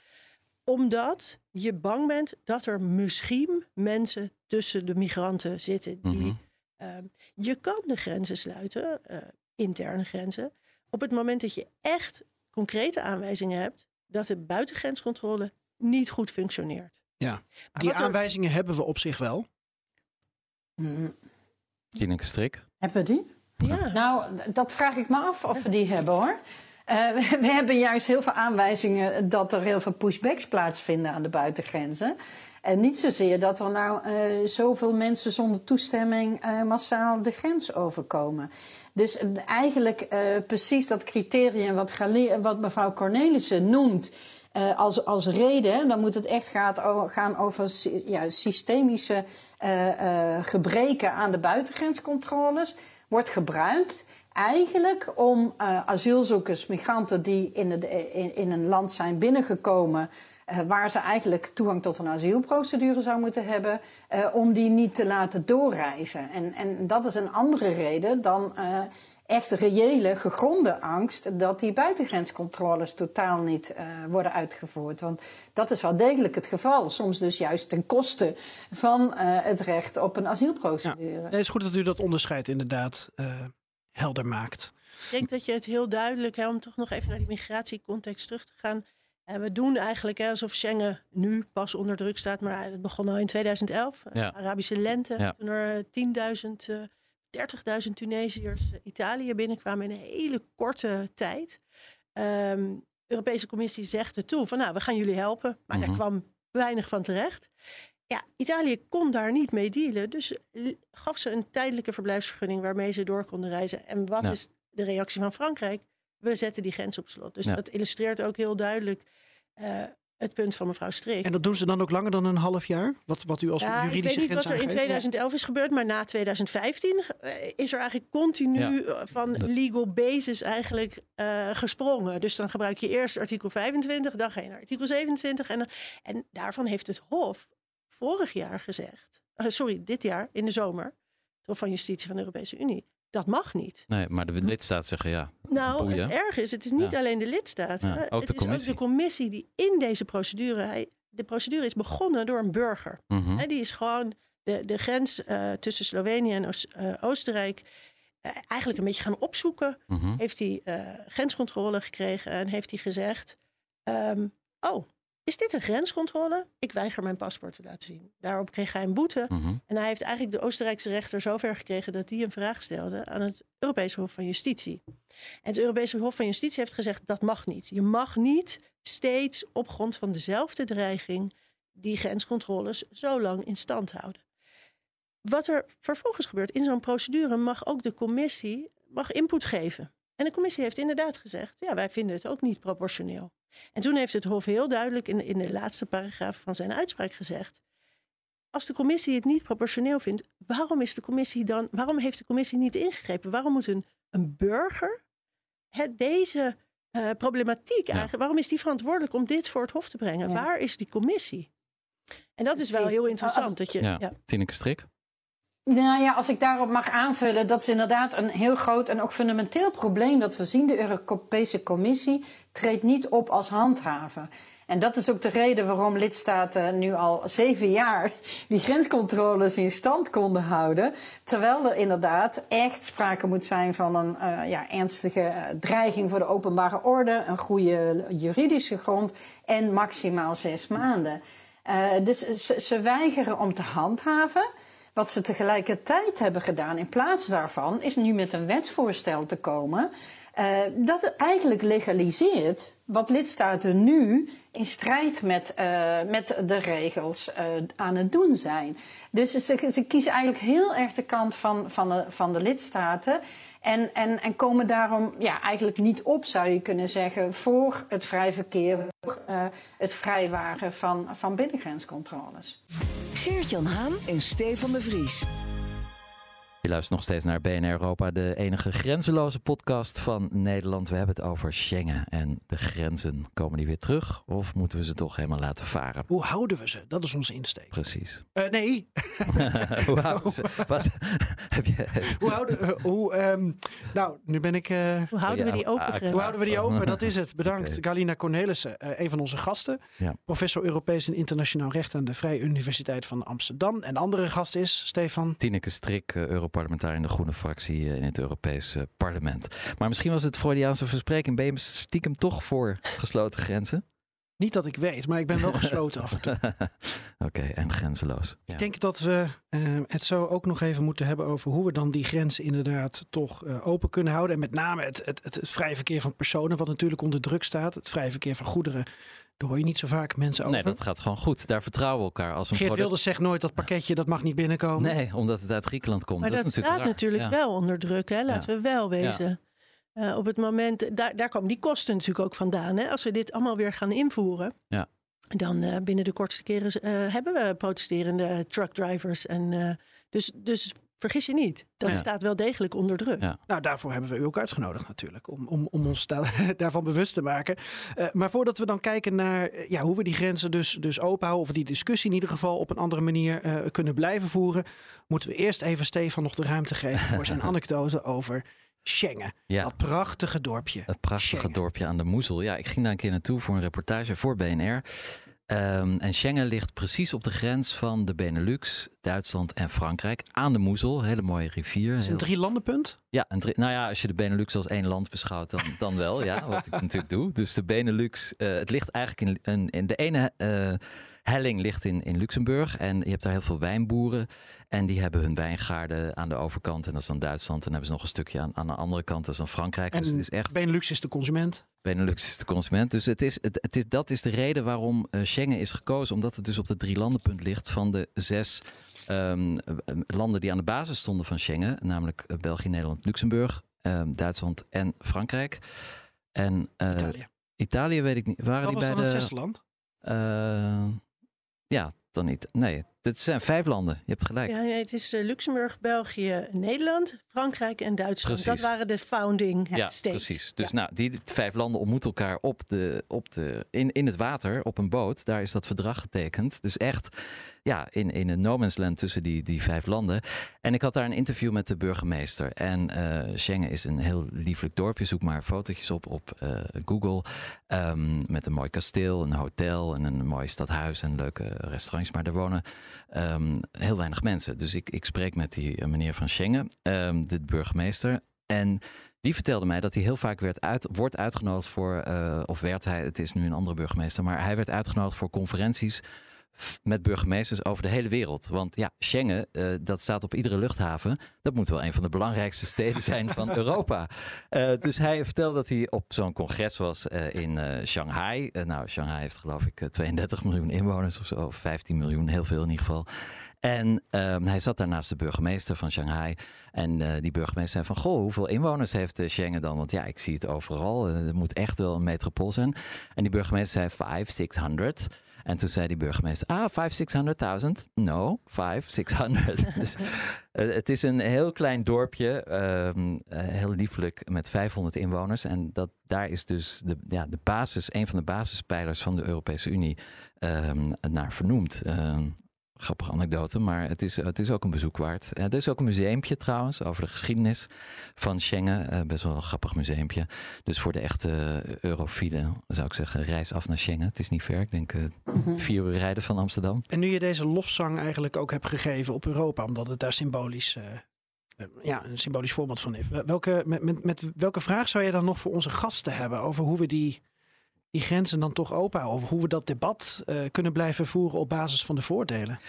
omdat je bang bent dat er misschien mensen tussen de migranten zitten. Die, Mhm. ehm, je kan de grenzen sluiten, eh, interne grenzen, op het moment dat je echt concrete aanwijzingen hebt dat de buitengrenscontrole niet goed functioneert. Ja. Maar Die er- aanwijzingen hebben we op zich wel. Mm. Tineke Strik. Hebben we die? Ja. Nou, dat vraag ik me af of we die hebben hoor. Eh, we, hebben juist heel veel aanwijzingen dat er heel veel pushbacks plaatsvinden aan de buitengrenzen. En niet zozeer dat er nou eh, zoveel mensen zonder toestemming eh, massaal de grens overkomen. Dus eigenlijk precies dat criterium wat, wat mevrouw Cornelissen noemt. als, als reden, dan moet het echt gaat, gaan over ja, systemische gebreken aan de buitengrenscontroles. Wordt gebruikt eigenlijk om eh, asielzoekers, migranten die in, in, een land zijn binnengekomen. eh, waar ze eigenlijk toegang tot een asielprocedure zou moeten hebben, eh, om die niet te laten doorreizen. En, en dat is een andere reden dan echt reële, gegronde angst dat die buitengrenscontroles totaal niet eh, worden uitgevoerd. Want dat is wel degelijk het geval. Soms dus juist ten koste van eh, het recht op een asielprocedure. Het is goed dat u dat onderscheid inderdaad eh, helder maakt. Ik denk dat je het heel duidelijk, hè, om toch nog even naar die migratiecontext terug te gaan. En we doen eigenlijk hè, alsof Schengen nu pas onder druk staat, maar het begon al in 2011. Ja. eh, Arabische lente, Ja. toen er eh, 10.000, eh 30.000 Tunesiërs eh, Italië binnenkwamen in een hele korte tijd. Ehm, de Europese Commissie zegt er toe van nou, we gaan jullie helpen. Maar Mhm. daar kwam weinig van terecht. ja, Italië kon daar niet mee dealen. Dus l- gaf ze een tijdelijke verblijfsvergunning waarmee ze door konden reizen. En wat Ja. is de reactie van Frankrijk? We zetten die grens op slot. Dus Ja. dat illustreert ook heel duidelijk eh, het punt van mevrouw Streek. En dat doen ze dan ook langer dan een half jaar? Wat, wat u als Ja, ik juridische weet niet grens wat er in aangeeft? 2011 is gebeurd, maar na 2015 eh, is er eigenlijk continu eh, van legal basis eigenlijk eh, gesprongen. Dus dan gebruik je eerst artikel 25, dan ga je naar artikel 27. En, en daarvan heeft het Hof vorig jaar gezegd, sorry, dit jaar in de zomer, het Hof van Justitie van de Europese Unie, dat mag niet. Nee, maar de lidstaten zeggen ja. Nou, boeien. het erg is, het is niet Ja. alleen de. Ja, hè. ook het de is commissie. ook de commissie die in deze procedure, hij, de procedure is begonnen door een burger. Mhm. Die is gewoon de, de grens eh, tussen Slovenië en Oost- eh, Oostenrijk eh, eigenlijk een beetje gaan opzoeken. Mhm. Heeft hij grenscontrole gekregen en heeft hij gezegd: ehm, Oh, is dit een grenscontrole? Ik weiger mijn paspoort te laten zien. Daarop kreeg hij een boete. Mhm. En hij heeft eigenlijk de Oostenrijkse rechter zover gekregen dat hij een vraag stelde aan het Europese Hof van Justitie. En het Europese Hof van Justitie heeft gezegd dat mag niet. Je mag niet steeds op grond van dezelfde dreiging die grenscontroles zo lang in stand houden. Wat er vervolgens gebeurt in zo'n procedure mag ook de commissie mag input geven. En de commissie heeft inderdaad gezegd, ja, wij vinden het ook niet proportioneel. En toen heeft het Hof heel duidelijk in, in de laatste paragraaf van zijn uitspraak gezegd, als de commissie het niet proportioneel vindt, waarom is de commissie dan, waarom heeft de commissie niet ingegrepen? Waarom moet een, een burger het, deze eh, problematiek eigenlijk, waarom is die verantwoordelijk om dit voor het Hof te brengen? Ja. Waar is die commissie? En dat is wel heel interessant. Als- dat je, Ja. ja. Tineke Strik. Nou ja, als ik daarop mag aanvullen, dat is inderdaad een heel groot en ook fundamenteel probleem dat we zien. De Europese Commissie treedt niet op als handhaver. En dat is ook de reden waarom lidstaten nu al zeven jaar die grenscontroles in stand konden houden. Terwijl er inderdaad echt sprake moet zijn van een eh, ja, ernstige dreiging voor de openbare orde, een goede juridische grond en maximaal zes maanden. Eh, dus ze, ze weigeren om te handhaven. Wat ze tegelijkertijd hebben gedaan in plaats daarvan, is nu met een wetsvoorstel te komen. eh, dat eigenlijk legaliseert wat lidstaten nu in strijd met, eh, met de regels eh, aan het doen zijn. Dus ze, ze kiezen eigenlijk heel erg de kant van, van, de, van de lidstaten. En, en, en komen daarom ja, eigenlijk niet op, zou je kunnen zeggen, voor het vrij verkeer, het vrijwaren van, van binnengrenscontroles. Geert-Jan Haan en Stefan de Vries. Je luistert nog steeds naar BNR Europa, de enige grenzeloze podcast van Nederland. We hebben het over Schengen en de grenzen. Komen die weer terug of moeten we ze toch helemaal laten varen? Hoe houden we ze? Dat is onze insteek. Precies. Eh, nee, Hoe houden ze? Wat heb je? hoe houden eh, hoe, ehm, Nou, nu ben ik... eh, Hoe houden we die open ah, hoe houden we die open? Dat is het. Bedankt. Galina Cornelissen, eh, een van onze gasten. Ja. Professor Europees en Internationaal Recht aan de Vrije Universiteit van Amsterdam. En andere gast is Stefan. Tineke Strik, eh, Europarlementariër in de Groene Fractie eh, in het Europees eh, Parlement. Maar misschien was het Freudiaanse verspreking. Ben je stiekem toch voor gesloten grenzen? Niet dat ik weet, maar ik ben wel gesloten af en toe. Oké, en grenzeloos. Ja. Ik denk dat we eh, het zo ook nog even moeten hebben over hoe we dan die grenzen inderdaad toch eh, open kunnen houden. En met name het, het, het, het vrije verkeer van personen, wat natuurlijk onder druk staat. Het vrije verkeer van goederen, daar hoor je niet zo vaak mensen over. Nee, dat gaat gewoon goed. Daar vertrouwen we elkaar als een Geert product. Wilders zegt nooit dat pakketje, dat mag niet binnenkomen. Nee, omdat het uit Griekenland komt. Maar dat, is staat natuurlijk raar. natuurlijk Ja. wel onder druk, hè? laten we wel wezen. Eh, op het moment, daar, daar komen die kosten natuurlijk ook vandaan. Hè? Als we dit allemaal weer gaan invoeren, Ja. dan eh, binnen de kortste keren eh, hebben we protesterende truckdrivers. En, eh, dus, dus vergis je niet, dat Ja. staat wel degelijk onder druk. Ja. Nou, daarvoor hebben we u ook uitgenodigd natuurlijk, om, om, om ons da- daarvan bewust te maken. Eh, maar voordat we dan kijken naar eh, ja, hoe we die grenzen dus, dus open houden, of die discussie in ieder geval op een andere manier eh, kunnen blijven voeren, moeten we eerst even Stefan nog de ruimte geven voor zijn anekdote over Schengen. Ja. Dat prachtige dorpje. Het prachtige Schengen. dorpje aan de Moezel. Ja, ik ging daar een keer naartoe voor een reportage voor BNR. Ehm, en Schengen ligt precies op de grens van de Benelux, Duitsland en Frankrijk. Aan de Moezel, hele mooie rivier. Het is een drie landenpunt. Ja, een drie- nou ja, als je de Benelux als één land beschouwt, dan, dan wel. Ja, wat ik natuurlijk doe. Dus de Benelux, eh, het ligt eigenlijk in, in, in de ene eh, helling ligt in, in Luxemburg. En je hebt daar heel veel wijnboeren. En die hebben hun wijngaarden aan de overkant. En dat is dan Duitsland. En dan hebben ze nog een stukje aan, aan de andere kant. Dat is dan Frankrijk. En dus het is echt... Benelux is de consument. Benelux is de consument. Dus het is, het, het is, dat is de reden waarom eh, Schengen is gekozen. Omdat het dus op het drie landenpunt ligt van de zes ehm, eh, landen die aan de basis stonden van Schengen. Namelijk eh, België, Nederland, Luxemburg, ehm, Duitsland en Frankrijk. En Italië. Italië weet ik niet. Waren Dat die bij de. zesde land. Ja, dan niet. Nee, dit zijn vijf landen. Je hebt gelijk. Ja, nee, het is eh, Luxemburg, België, Nederland, Frankrijk en Duitsland. Precies. Dat waren de founding Ja, states. precies. Dus Ja. nou, die vijf landen ontmoeten elkaar op de, op de, in, in het water, op een boot. Daar is dat verdrag getekend. Dus echt ja, in, in een no man's land tussen die, die vijf landen. En ik had daar een interview met de burgemeester. En eh, Schengen is een heel lieflijk dorpje. Zoek maar fotootjes op op eh, Google. Ehm, met een mooi kasteel, een hotel en een mooi stadhuis en leuke restaurants. Maar er wonen ehm, heel weinig mensen. Dus ik, ik spreek met die eh, meneer van Schengen, ehm, de burgemeester. En die vertelde mij dat hij heel vaak werd uit, wordt uitgenodigd voor, of werd hij, het is nu een andere burgemeester, maar hij werd uitgenodigd voor conferenties met burgemeesters over de hele wereld. Want ja, Schengen, eh, dat staat op iedere luchthaven. Dat moet wel een van de belangrijkste steden zijn van Europa. Eh, dus hij vertelde dat hij op zo'n congres was eh, in Shanghai. Nou, Shanghai heeft geloof ik eh, 32 miljoen inwoners of zo, of 15 miljoen, heel veel in ieder geval. En ehm, hij zat daar naast de burgemeester van Shanghai. En die burgemeester zei van, goh, hoeveel inwoners heeft Schengen dan? Want ja, ik zie het overal. Het moet echt wel een metropool zijn. En die burgemeester zei 5, 600. En toen zei die burgemeester, ah, 5, 600.000? No, 5, 600. dus, eh, het is een heel klein dorpje, ehm, eh, heel liefelijk, met 500 inwoners. En dat, daar is dus de, ja, de basis, een van de basispijlers van de Europese Unie ehm, naar vernoemd. Ehm, grappige anekdote, maar het is, het is ook een bezoek waard. Eh, er is ook een museumpje trouwens over de geschiedenis van Schengen. Eh, best wel een grappig museumpje. Dus voor de echte eurofielen zou ik zeggen, reis af naar Schengen. Het is niet ver, ik denk eh, vier uur rijden van Amsterdam. En nu je deze lofzang eigenlijk ook hebt gegeven op Europa, omdat het daar symbolisch, eh, eh, ja, een symbolisch voorbeeld van is. Welke, met, met, met welke vraag zou je dan nog voor onze gasten hebben over hoe we die, die grenzen dan toch open? Of hoe we dat debat eh, kunnen blijven voeren op basis van de voordelen?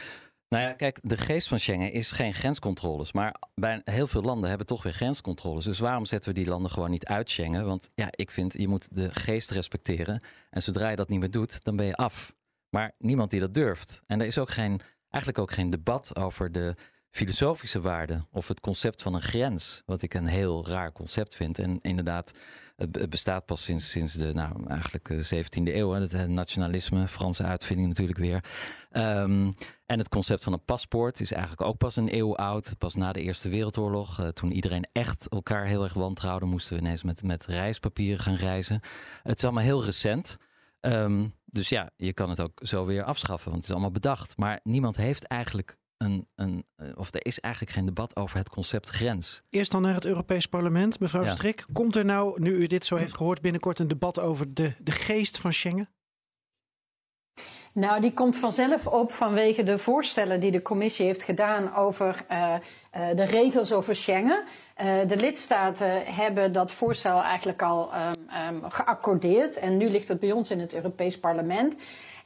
Nou ja, kijk, de geest van Schengen is geen grenscontroles. Maar bij heel veel landen hebben toch weer grenscontroles. Dus waarom zetten we die landen gewoon niet uit Schengen? Want ja, ik vind, je moet de geest respecteren. En zodra je dat niet meer doet, dan ben je af. Maar niemand die dat durft. En er is ook geen, eigenlijk ook geen debat over de filosofische waarde of het concept van een grens. Wat ik een heel raar concept vind. En inderdaad, het be- het bestaat pas sinds, sinds de, nou, eigenlijk de 17e eeuw. hè. Het eh, nationalisme, Franse uitvinding natuurlijk weer. Ehm, en het concept van een paspoort is eigenlijk ook pas een eeuw oud. Pas na de Eerste Wereldoorlog. eh, toen iedereen echt elkaar heel erg wantrouwde, moesten we ineens met, met reispapieren gaan reizen. Het is allemaal heel recent. Ehm, dus ja, je kan het ook zo weer afschaffen, want het is allemaal bedacht. Maar niemand heeft eigenlijk een, een eh, of er is eigenlijk geen debat over het concept grens. Eerst dan naar het Europees Parlement. Mevrouw Ja. Strik, komt er nou, nu u dit zo heeft gehoord, binnenkort een debat over de, de geest van Schengen? Nou, die komt vanzelf op vanwege de voorstellen die de commissie heeft gedaan over eh, eh, de regels over Schengen. Eh, de lidstaten hebben dat voorstel eigenlijk al ehm, ehm, geaccordeerd en nu ligt het bij ons in het Europees Parlement.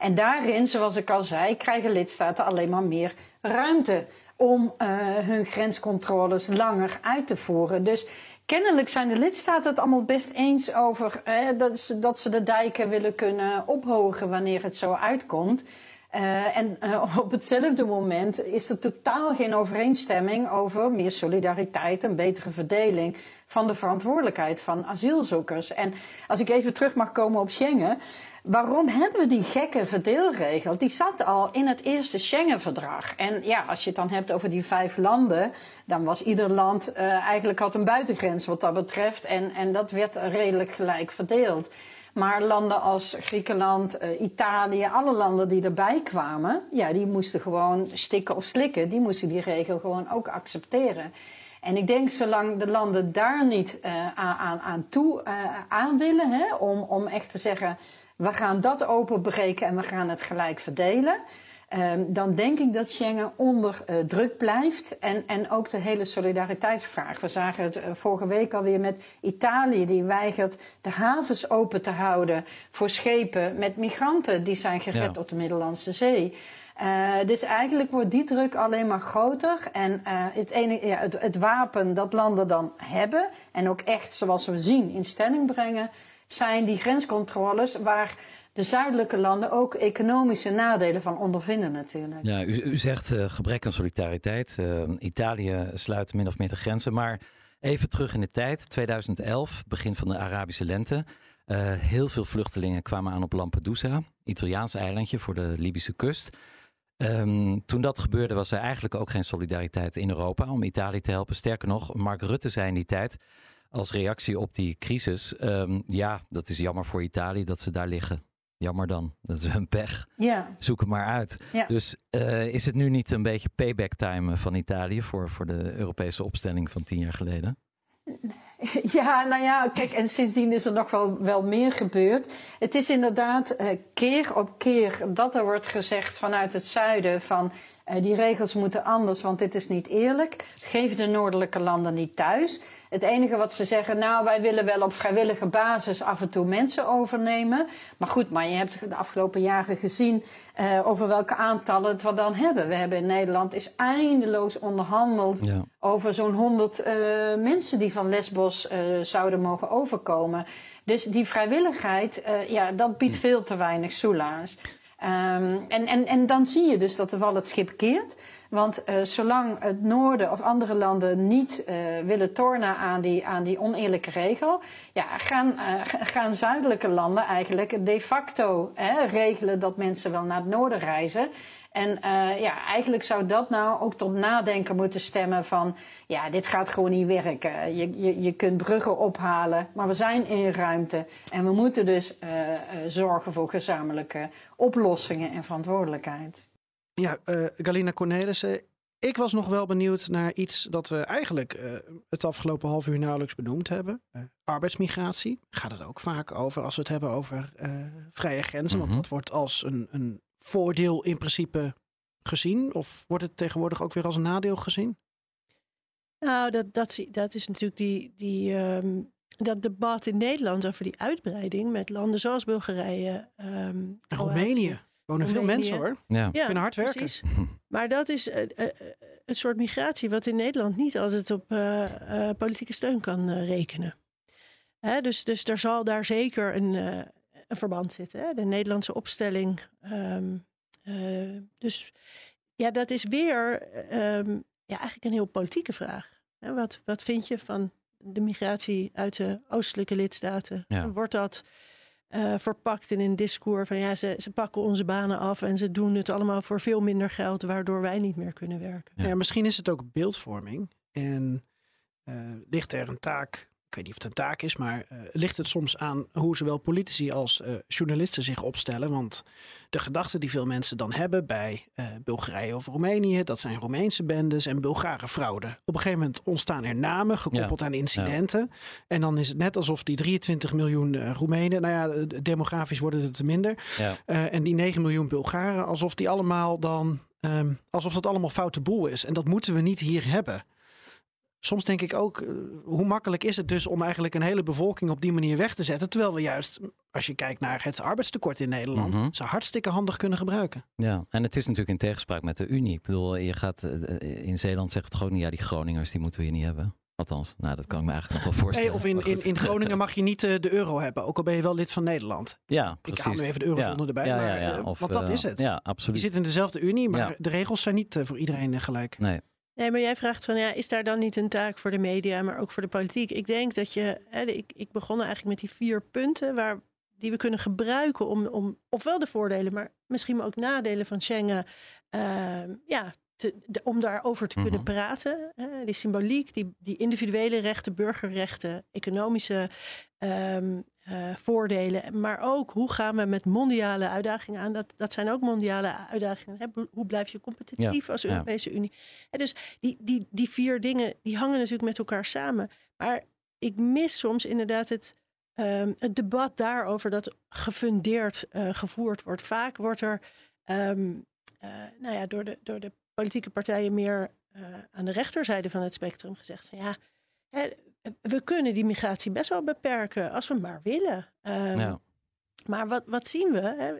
En daarin, zoals ik al zei, krijgen lidstaten alleen maar meer ruimte om eh, hun grenscontroles langer uit te voeren. Dus Kennelijk zijn de lidstaten het allemaal best eens over dat, ze, dat ze de dijken willen kunnen ophogen wanneer het zo uitkomt. Eh, en eh, op hetzelfde moment is er totaal geen overeenstemming over meer solidariteit en betere verdeling van de verantwoordelijkheid van asielzoekers. En als ik even terug mag komen op Schengen. Waarom hebben we die gekke verdeelregel? Die zat al in het eerste Schengen-verdrag. En ja, als je het dan hebt over die vijf landen, dan was ieder land eh, eigenlijk had een buitengrens wat dat betreft. En, en dat werd redelijk gelijk verdeeld. Maar landen als Griekenland, eh, Italië, alle landen die erbij kwamen, ja, die moesten gewoon stikken of slikken. Die moesten die regel gewoon ook accepteren. En ik denk, zolang de landen daar niet uh, aan, aan toe uh, aan willen, hè, om, om echt te zeggen, we gaan dat openbreken en we gaan het gelijk verdelen. Ehm, dan denk ik dat Schengen onder eh, druk blijft. En, en ook de hele solidariteitsvraag. We zagen het eh, vorige week alweer met Italië, die weigert de havens open te houden voor schepen met migranten die zijn gered Ja. op de Middellandse Zee. Eh, dus eigenlijk wordt die druk alleen maar groter. En het, ene, ja, het, het wapen dat landen dan hebben, en ook echt zoals we zien in stelling brengen, zijn die grenscontroles waar de zuidelijke landen ook economische nadelen van ondervinden natuurlijk. Ja, u, u zegt eh, gebrek aan solidariteit. Eh, Italië sluit min of meer de grenzen. Maar even terug in de tijd, 2011, begin van de Arabische lente. Eh, heel veel vluchtelingen kwamen aan op Lampedusa, Italiaans eilandje voor de Libische kust. Ehm, toen dat gebeurde was er eigenlijk ook geen solidariteit in Europa om Italië te helpen. Sterker nog, Mark Rutte zei in die tijd als reactie op die crisis... ehm, ja, dat is jammer voor Italië dat ze daar liggen. Jammer dan, dat is hun pech. Ja, Zoek het maar uit. Ja. Dus eh, is het nu niet een beetje payback time van Italië voor, voor de Europese opstelling van tien jaar geleden? Ja, nou ja, kijk, en sindsdien is er nog wel, wel meer gebeurd. Het is inderdaad eh, keer op keer dat er wordt gezegd vanuit het zuiden van die regels moeten anders, want dit is niet eerlijk. Geef de noordelijke landen niet thuis. Het enige wat ze zeggen, nou, wij willen wel op vrijwillige basis af en toe mensen overnemen. Maar goed, maar je hebt de afgelopen jaren gezien eh, over welke aantallen het we dan hebben. We hebben in Nederland is eindeloos onderhandeld Ja. over zo'n 100 eh, mensen die van Lesbos eh, zouden mogen overkomen. Dus die vrijwilligheid, eh, ja, dat biedt veel te weinig soelaas. Ehm, en, en, en dan zie je dus dat de wal het schip keert. Want eh, zolang het noorden of andere landen niet eh, willen tornen aan die, aan die oneerlijke regel, ja, gaan, eh, ga- gaan zuidelijke landen eigenlijk de facto hè, regelen dat mensen wel naar het noorden reizen. En eh, ja, eigenlijk zou dat nou ook tot nadenken moeten stemmen van... ja, dit gaat gewoon niet werken. Je, je, je kunt bruggen ophalen, maar we zijn in ruimte. En we moeten dus eh, eh, zorgen voor gezamenlijke oplossingen en verantwoordelijkheid. Ja, eh, Galina Cornelissen. Ik was nog wel benieuwd naar iets dat we eigenlijk eh, het afgelopen half uur nauwelijks benoemd hebben. Eh, arbeidsmigratie. Gaat het ook vaak over als we het hebben over eh, vrije grenzen. Mhm. Want dat wordt als een, een voordeel in principe gezien. Of wordt het tegenwoordig ook weer als een nadeel gezien? Nou, dat, dat, zie- dat is natuurlijk die, die, ehm, dat debat in Nederland over die uitbreiding met landen zoals Bulgarije. ehm, En. Roemenië. Wonen veel Roemenië. mensen hoor. Ja. Ja, Kunnen hard werken. precies. Maar dat is eh, eh, eh, het soort migratie wat in Nederland niet altijd op eh, eh, politieke steun kan eh, rekenen. Hè, dus, dus er zal daar zeker een, eh, een verband zitten. Hè? De Nederlandse opstelling. ehm, eh, dus ja, dat is weer ehm, ja, eigenlijk een heel politieke vraag. Hè, wat, wat vind je van de migratie uit de oostelijke lidstaten? Ja. Wordt dat eh, verpakt in een discours van ja, ze, ze pakken onze banen af en ze doen het allemaal voor veel minder geld, waardoor wij niet meer kunnen werken. Ja. Ja. misschien is het ook beeldvorming. En eh, ligt er een taak, ik weet niet of het een taak is, maar eh, ligt het soms aan hoe zowel politici als eh, journalisten zich opstellen? Want de gedachten die veel mensen dan hebben bij eh, Bulgarije of Roemenië, dat zijn Roemeense bendes en Bulgare fraude. Op een gegeven moment ontstaan er namen gekoppeld aan incidenten. En dan is het net alsof die 23 miljoen Roemenen, nou ja, demografisch worden het minder. Ja. En die 9 miljoen Bulgaren, alsof die allemaal dan. ehm, alsof dat allemaal foute boel is. En dat moeten we niet hier hebben. Soms denk ik ook, eh, hoe makkelijk is het dus om eigenlijk een hele bevolking op die manier weg te zetten. Terwijl we juist, als je kijkt naar het arbeidstekort in Nederland, Mhm. ze hartstikke handig kunnen gebruiken. Ja, en het is natuurlijk in tegenspraak met de Unie. Ik bedoel, je gaat eh, eh, in Zeeland zegt het gewoon niet, ja, die Groningers die moeten we hier niet hebben. Althans, nou, dat kan ik me eigenlijk nog wel voorstellen. Hey, of in, in, in Groningen mag je niet de euro hebben, ook al ben je wel lid van Nederland. Ja, Ik precies. haal nu even de eurozone ja. erbij, Ja, maar, ja, ja. Of, want dat is het. Ja, Je absoluut. zit in dezelfde Unie, maar de regels zijn niet voor iedereen gelijk. Nee. Nee, maar jij vraagt van ja, is daar dan niet een taak voor de media, maar ook voor de politiek? Ik denk dat je, hè, ik, ik begon eigenlijk met die vier punten waar, die we kunnen gebruiken om, om ofwel de voordelen, maar misschien ook nadelen van Schengen, ehm, ja, te, de- om daarover te kunnen Mhm. praten. Hè, die symboliek, die, die individuele rechten, burgerrechten, economische ehm, eh, voordelen, maar ook hoe gaan we met mondiale uitdagingen aan? Dat, dat zijn ook mondiale uitdagingen. Hè? Hoe blijf je competitief als ja. Europese Unie? Dus die, die, die vier dingen die hangen natuurlijk met elkaar samen. Maar ik mis soms inderdaad het, ehm, het debat daarover dat gefundeerd eh, gevoerd wordt. Vaak wordt er ehm, eh, nou ja, door, de, door de politieke partijen meer aan de rechterzijde van het spectrum gezegd van ja, hè, we kunnen die migratie best wel beperken als we maar willen. Ehm, Ja. Maar wat, wat zien we? Hè?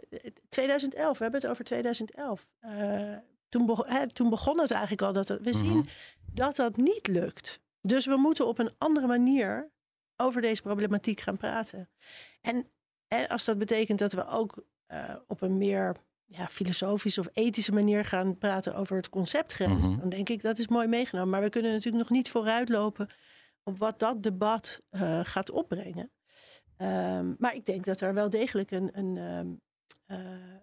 2011, we hebben het over 2011. Eh, toen, begon, hè, toen begon het eigenlijk al dat het- we Mhm. zien dat dat niet lukt. Dus we moeten op een andere manier over deze problematiek gaan praten. En, en als dat betekent dat we ook eh, op een meer ja, filosofische of ethische manier gaan praten over het concept grens, Mhm. dan denk ik dat is mooi meegenomen. Maar we kunnen natuurlijk nog niet vooruitlopen op wat dat debat eh, gaat opbrengen. Ehm, maar ik denk dat er wel degelijk een, een, ehm, eh,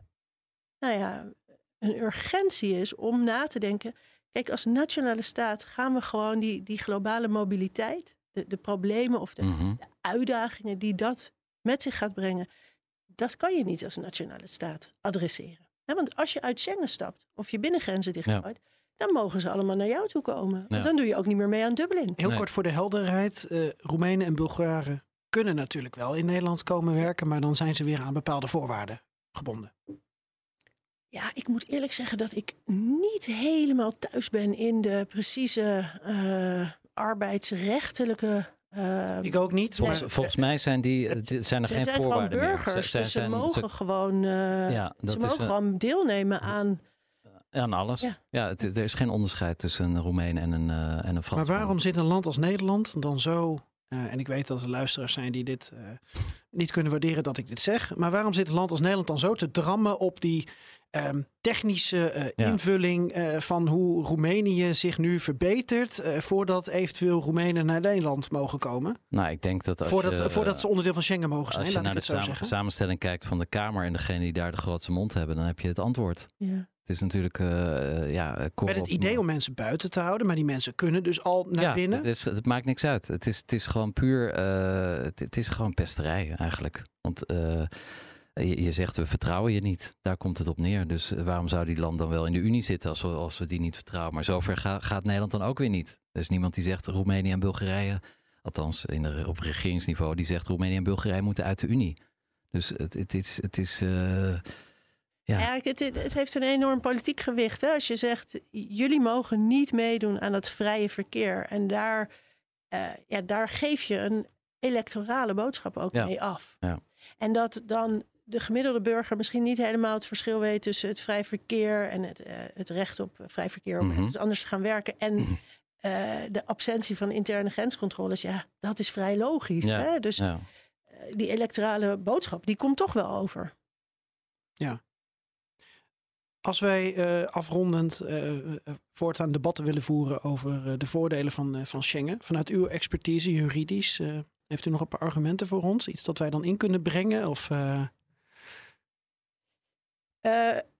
nou ja, een urgentie is om na te denken. Kijk, als nationale staat gaan we gewoon die, die globale mobiliteit, de, de problemen of de, Mhm. de uitdagingen die dat met zich gaat brengen, dat kan je niet als nationale staat adresseren. Want als je uit Schengen stapt of je binnengrenzen dichtgooit, dan mogen ze allemaal naar jou toe komen. Want Ja. dan doe je ook niet meer mee aan Dublin. Heel Nee. kort voor de helderheid. eh Roemenen en Bulgaren kunnen natuurlijk wel in Nederland komen werken, maar dan zijn ze weer aan bepaalde voorwaarden gebonden. Ja, ik moet eerlijk zeggen dat ik niet helemaal thuis ben in de precieze eh, arbeidsrechtelijke. eh, Ik ook niet. Volgens, maar- volgens mij zijn, die, zijn er ze geen zijn gewoon voorwaarden burgers, meer. Ze- dus ze zijn- mogen gewoon, eh, Ja, dat ze is mogen gewoon deelnemen aan. Aan alles. Ja. Ja. het, er is geen onderscheid tussen een Roemeen en een, eh en een Fransman. Maar waarom zit een land als Nederland dan zo... eh, en ik weet dat er luisteraars zijn die dit eh, niet kunnen waarderen dat ik dit zeg. Maar waarom zit een land als Nederland dan zo te drammen op die ehm, technische eh, Ja. invulling eh, van hoe Roemenië zich nu verbetert voordat eventueel Roemenen naar Nederland mogen komen? Nou, ik denk dat als Voordat, je, voordat ze onderdeel van Schengen mogen zijn, als je laat ik naar de het zo samen- zeggen. samenstelling kijkt van de Kamer en degene die daar de grootste mond hebben, dan heb je het antwoord. Ja. Het is natuurlijk, eh ja, Met korrel het idee om mensen buiten te houden, maar die mensen kunnen dus al naar ja, binnen. Het, is, het maakt niks uit. Het is, het is gewoon puur, eh, het, het is gewoon pesterij eigenlijk. Want eh, je, je zegt we vertrouwen je niet. Daar komt het op neer. Dus eh, waarom zou die land dan wel in de Unie zitten als we, als we die niet vertrouwen? Maar zover ga- gaat Nederland dan ook weer niet. Er is niemand die zegt Roemenië en Bulgarije, althans in de, op regeringsniveau, die zegt Roemenië en Bulgarije moeten uit de Unie. Dus het, het is, het is eh, ja. Eigenlijk, het, het- het heeft een enorm politiek gewicht. Hè? Als je zegt, jullie mogen niet meedoen aan dat vrije verkeer. En daar, eh, ja, daar geef je een electorale boodschap ook Ja. mee af. Ja. En dat dan de gemiddelde burger misschien niet helemaal het verschil weet tussen het vrij verkeer en het, eh, het recht op vrij verkeer om Mhm. anders te gaan werken. En Mhm. eh, de absentie van interne grenscontroles. Ja, dat is vrij logisch. Ja, Hè? Dus ja. eh, die electorale boodschap, die komt toch wel over. Als wij eh, afrondend eh, voortaan debatten willen voeren over de voordelen van, van Schengen, vanuit uw expertise juridisch, heeft u nog een paar argumenten voor ons? Iets dat wij dan in kunnen brengen? Of,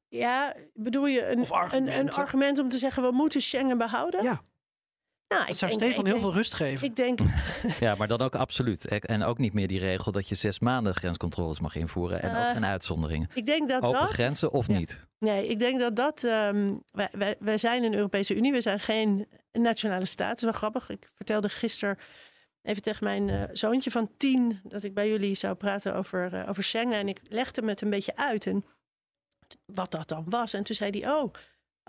ja, bedoel je een, een, een argument om te zeggen we moeten Schengen behouden? Ja. Nou, dat zou denk- Stefan ik heel denk- veel rust geven. Ik denk, ja, maar dan ook absoluut. En ook niet meer die regel dat je zes maanden grenscontroles mag invoeren. En ook Eh, geen uitzonderingen. ik denk dat Open dat. grenzen of Ja. niet? Nee, ik denk dat dat. ehm, wij, wij, wij zijn een Europese Unie, we zijn geen nationale staat. Het is wel grappig. Ik vertelde gisteren even tegen mijn eh, zoontje van tien dat ik bij jullie zou praten over, eh, over Schengen. En ik legde me het een beetje uit en wat dat dan was. En toen zei hij: Oh,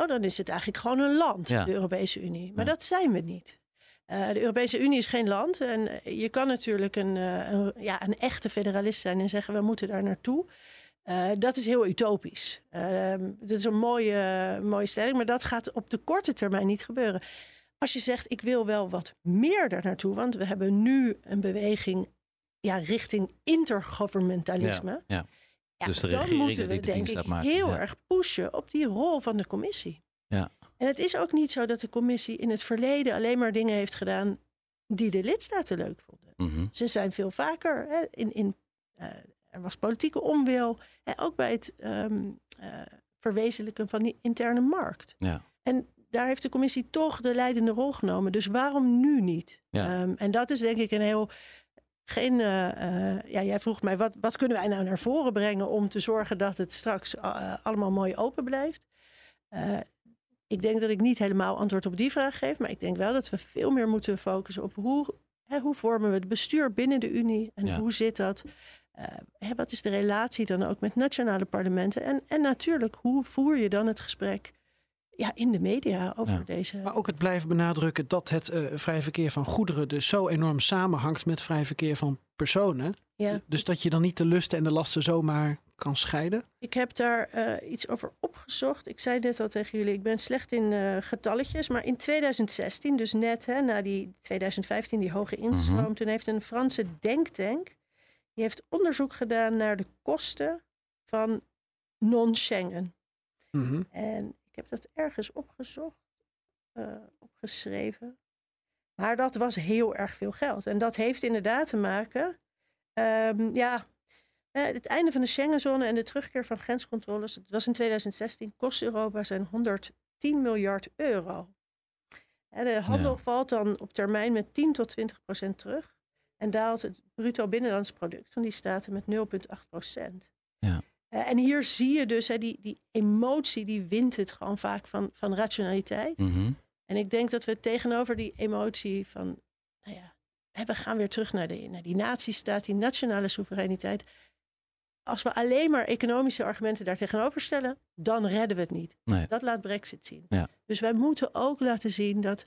oh dan is het eigenlijk gewoon een land, Ja. de Europese Unie. Maar Ja. dat zijn we niet. Eh, de Europese Unie is geen land. En eh, je kan natuurlijk een, eh, een, ja, een echte federalist zijn en zeggen: we moeten daar naartoe. Dat is heel utopisch. Ehm dat is een mooie, mooie stelling, maar dat gaat op de korte termijn niet gebeuren. Als je zegt, ik wil wel wat meer daar naartoe, want we hebben nu een beweging ja, richting intergovernmentalisme. Ja, ja. Ja, Dus de dan moeten we die de denk ik heel ja. erg pushen op die rol van de commissie. Ja. En het is ook niet zo dat de commissie in het verleden alleen maar dingen heeft gedaan die de lidstaten leuk vonden. Mhm. Ze zijn veel vaker hè, in. in eh, er was politieke onwil. En ook bij het ehm, eh, verwezenlijken van die interne markt. Ja. En daar heeft de commissie toch de leidende rol genomen. Dus waarom nu niet? Ja. Ehm, en dat is denk ik een heel. Geen, eh, eh, ja, jij vroeg mij, wat, wat kunnen wij nou naar voren brengen om te zorgen dat het straks eh, allemaal mooi open blijft? Ik denk dat ik niet helemaal antwoord op die vraag geef, maar ik denk wel dat we veel meer moeten focussen op hoe, hè, hoe vormen we het bestuur binnen de Unie en Ja. hoe zit dat? Hè, wat is de relatie dan ook met nationale parlementen? En, en natuurlijk, hoe voer je dan het gesprek ja, in de media over Ja. deze... Maar ook het blijven benadrukken dat het eh, vrij verkeer van goederen dus zo enorm samenhangt met vrij verkeer van personen. Ja. Dus dat je dan niet de lusten en de lasten zomaar kan scheiden. Ik heb daar eh, iets over opgezocht. Ik zei net al tegen jullie, ik ben slecht in eh, getalletjes. Maar in 2016, dus net hè, na die 2015, die hoge instroom... toen heeft een Franse denktank... die heeft onderzoek gedaan naar de kosten van non-Schengen. Mhm. En heb dat ergens opgezocht, eh, opgeschreven. Maar dat was heel erg veel geld. En dat heeft inderdaad te maken... ehm, ja, het einde van de Schengenzone en de terugkeer van grenscontroles, het was in 2016, kost Europa zijn 110 miljard euro. De handel Ja. valt dan op termijn met 10 tot 20 procent terug en daalt het bruto binnenlands product van die staten met 0,8 procent. Eh, en hier zie je dus, hè, die, die emotie, die wint het gewoon vaak van, van rationaliteit. Mhm. En ik denk dat we tegenover die emotie van, nou ja, we gaan weer terug naar, de, naar die natiestaat, die nationale soevereiniteit. Als we alleen maar economische argumenten daar tegenover stellen, dan redden we het niet. Nee. Dat laat Brexit zien. Ja. Dus wij moeten ook laten zien dat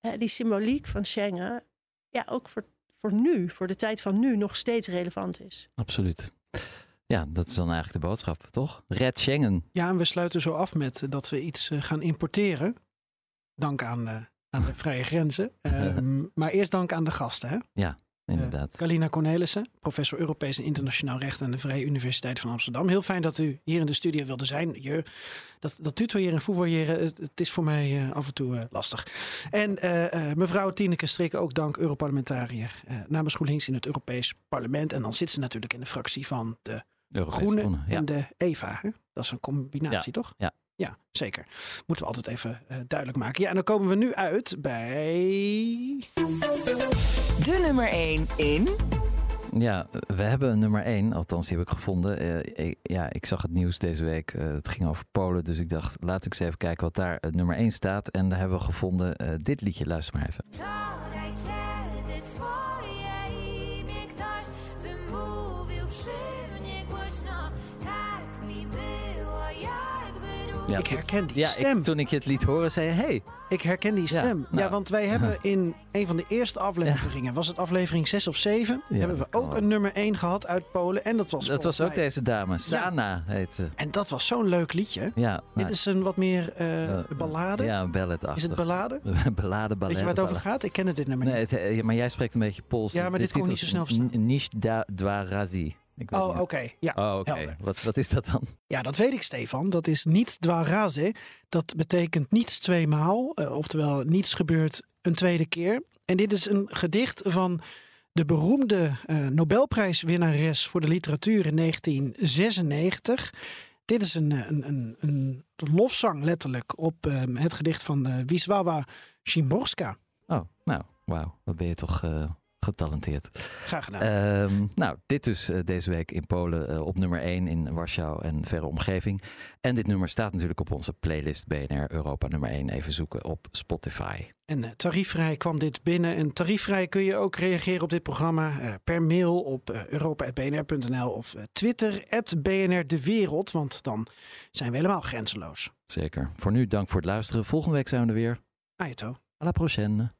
hè, die symboliek van Schengen, ja, ook voor, voor nu, voor de tijd van nu, nog steeds relevant is. Absoluut. Ja, dat is dan eigenlijk de boodschap, toch? Red Schengen. Ja, en we sluiten zo af met eh, dat we iets eh, gaan importeren. Dank aan, eh, aan de vrije grenzen. Ehm, maar eerst dank aan de gasten. Hè? Inderdaad. Kalina Cornelissen, professor Europees en Internationaal Recht aan de Vrije Universiteit van Amsterdam. Heel fijn dat u hier in de studio wilde zijn. Je, dat, dat tutoyeren en foevoyeren, het, het is voor mij af en toe lastig. En mevrouw Tineke Strik, ook dank Europarlementariër namens GroenLinks in het Europees Parlement. En dan zit ze natuurlijk in de fractie van de Europese Groene Groene, ja. en de EVA. Hè? Dat is een combinatie, Ja, toch? ja. Ja, zeker. Moeten we altijd even eh, duidelijk maken. Ja, en dan komen we nu uit bij... De nummer 1 in... Ja, we hebben een nummer 1, althans die heb ik gevonden. Eh, ik, ja, ik zag het nieuws deze week. eh, het ging over Polen, dus ik dacht, laat ik eens even kijken wat daar nummer 1 staat. En daar hebben we gevonden eh, dit liedje. Luister maar even. Ja. Ik herken die Ja, stem. ik, toen ik je het liet horen, zei je, hey, Ik herken die stem. Ja, nou. want wij hebben in een van de eerste afleveringen, was het aflevering 6 of 7, Ja, hebben we ook een nummer 1 gehad uit Polen. En dat was dat was ook mij- deze dame. Sana heet ze. En dat was zo'n leuk liedje. Ja, Dit nou, is een wat meer eh, eh, ballade. Ja, een ballet is het ballade? Ballade. Weet je waar het over gaat? Ik ken dit nummer Nee, niet. het, eh, ja, maar jij spreekt een beetje Pools. Ja, maar dit kon ik niet zo snel verstaan. Nish da Oh, oké. Ja. Oh, oké. Wat, wat is dat dan? ja, dat weet ik, Stefan. Dat is niet dwaraze. Dat betekent niets tweemaal. eh, oftewel, niets gebeurt een tweede keer. En dit is een gedicht van de beroemde eh, Nobelprijswinnares voor de literatuur in 1996. Dit is een, eh, een, een, een lofzang letterlijk op het gedicht van Wisława Szymborska. Oh, nou, wauw. Wat ben je toch getalenteerd. Graag gedaan. Ehm, nou, dit dus eh, deze week in Polen eh, op nummer 1 in Warschau en verre omgeving. En dit nummer staat natuurlijk op onze playlist BNR Europa nummer 1. Even zoeken op Spotify. En eh, tariefvrij kwam dit binnen. En tariefvrij kun je ook reageren op dit programma per mail op europa.bnr.nl of Twitter BNR De Wereld. Want dan zijn we helemaal grenzeloos. Zeker. Voor nu, dank voor het luisteren. Volgende week zijn we er weer. Ajeto. À la prochaine.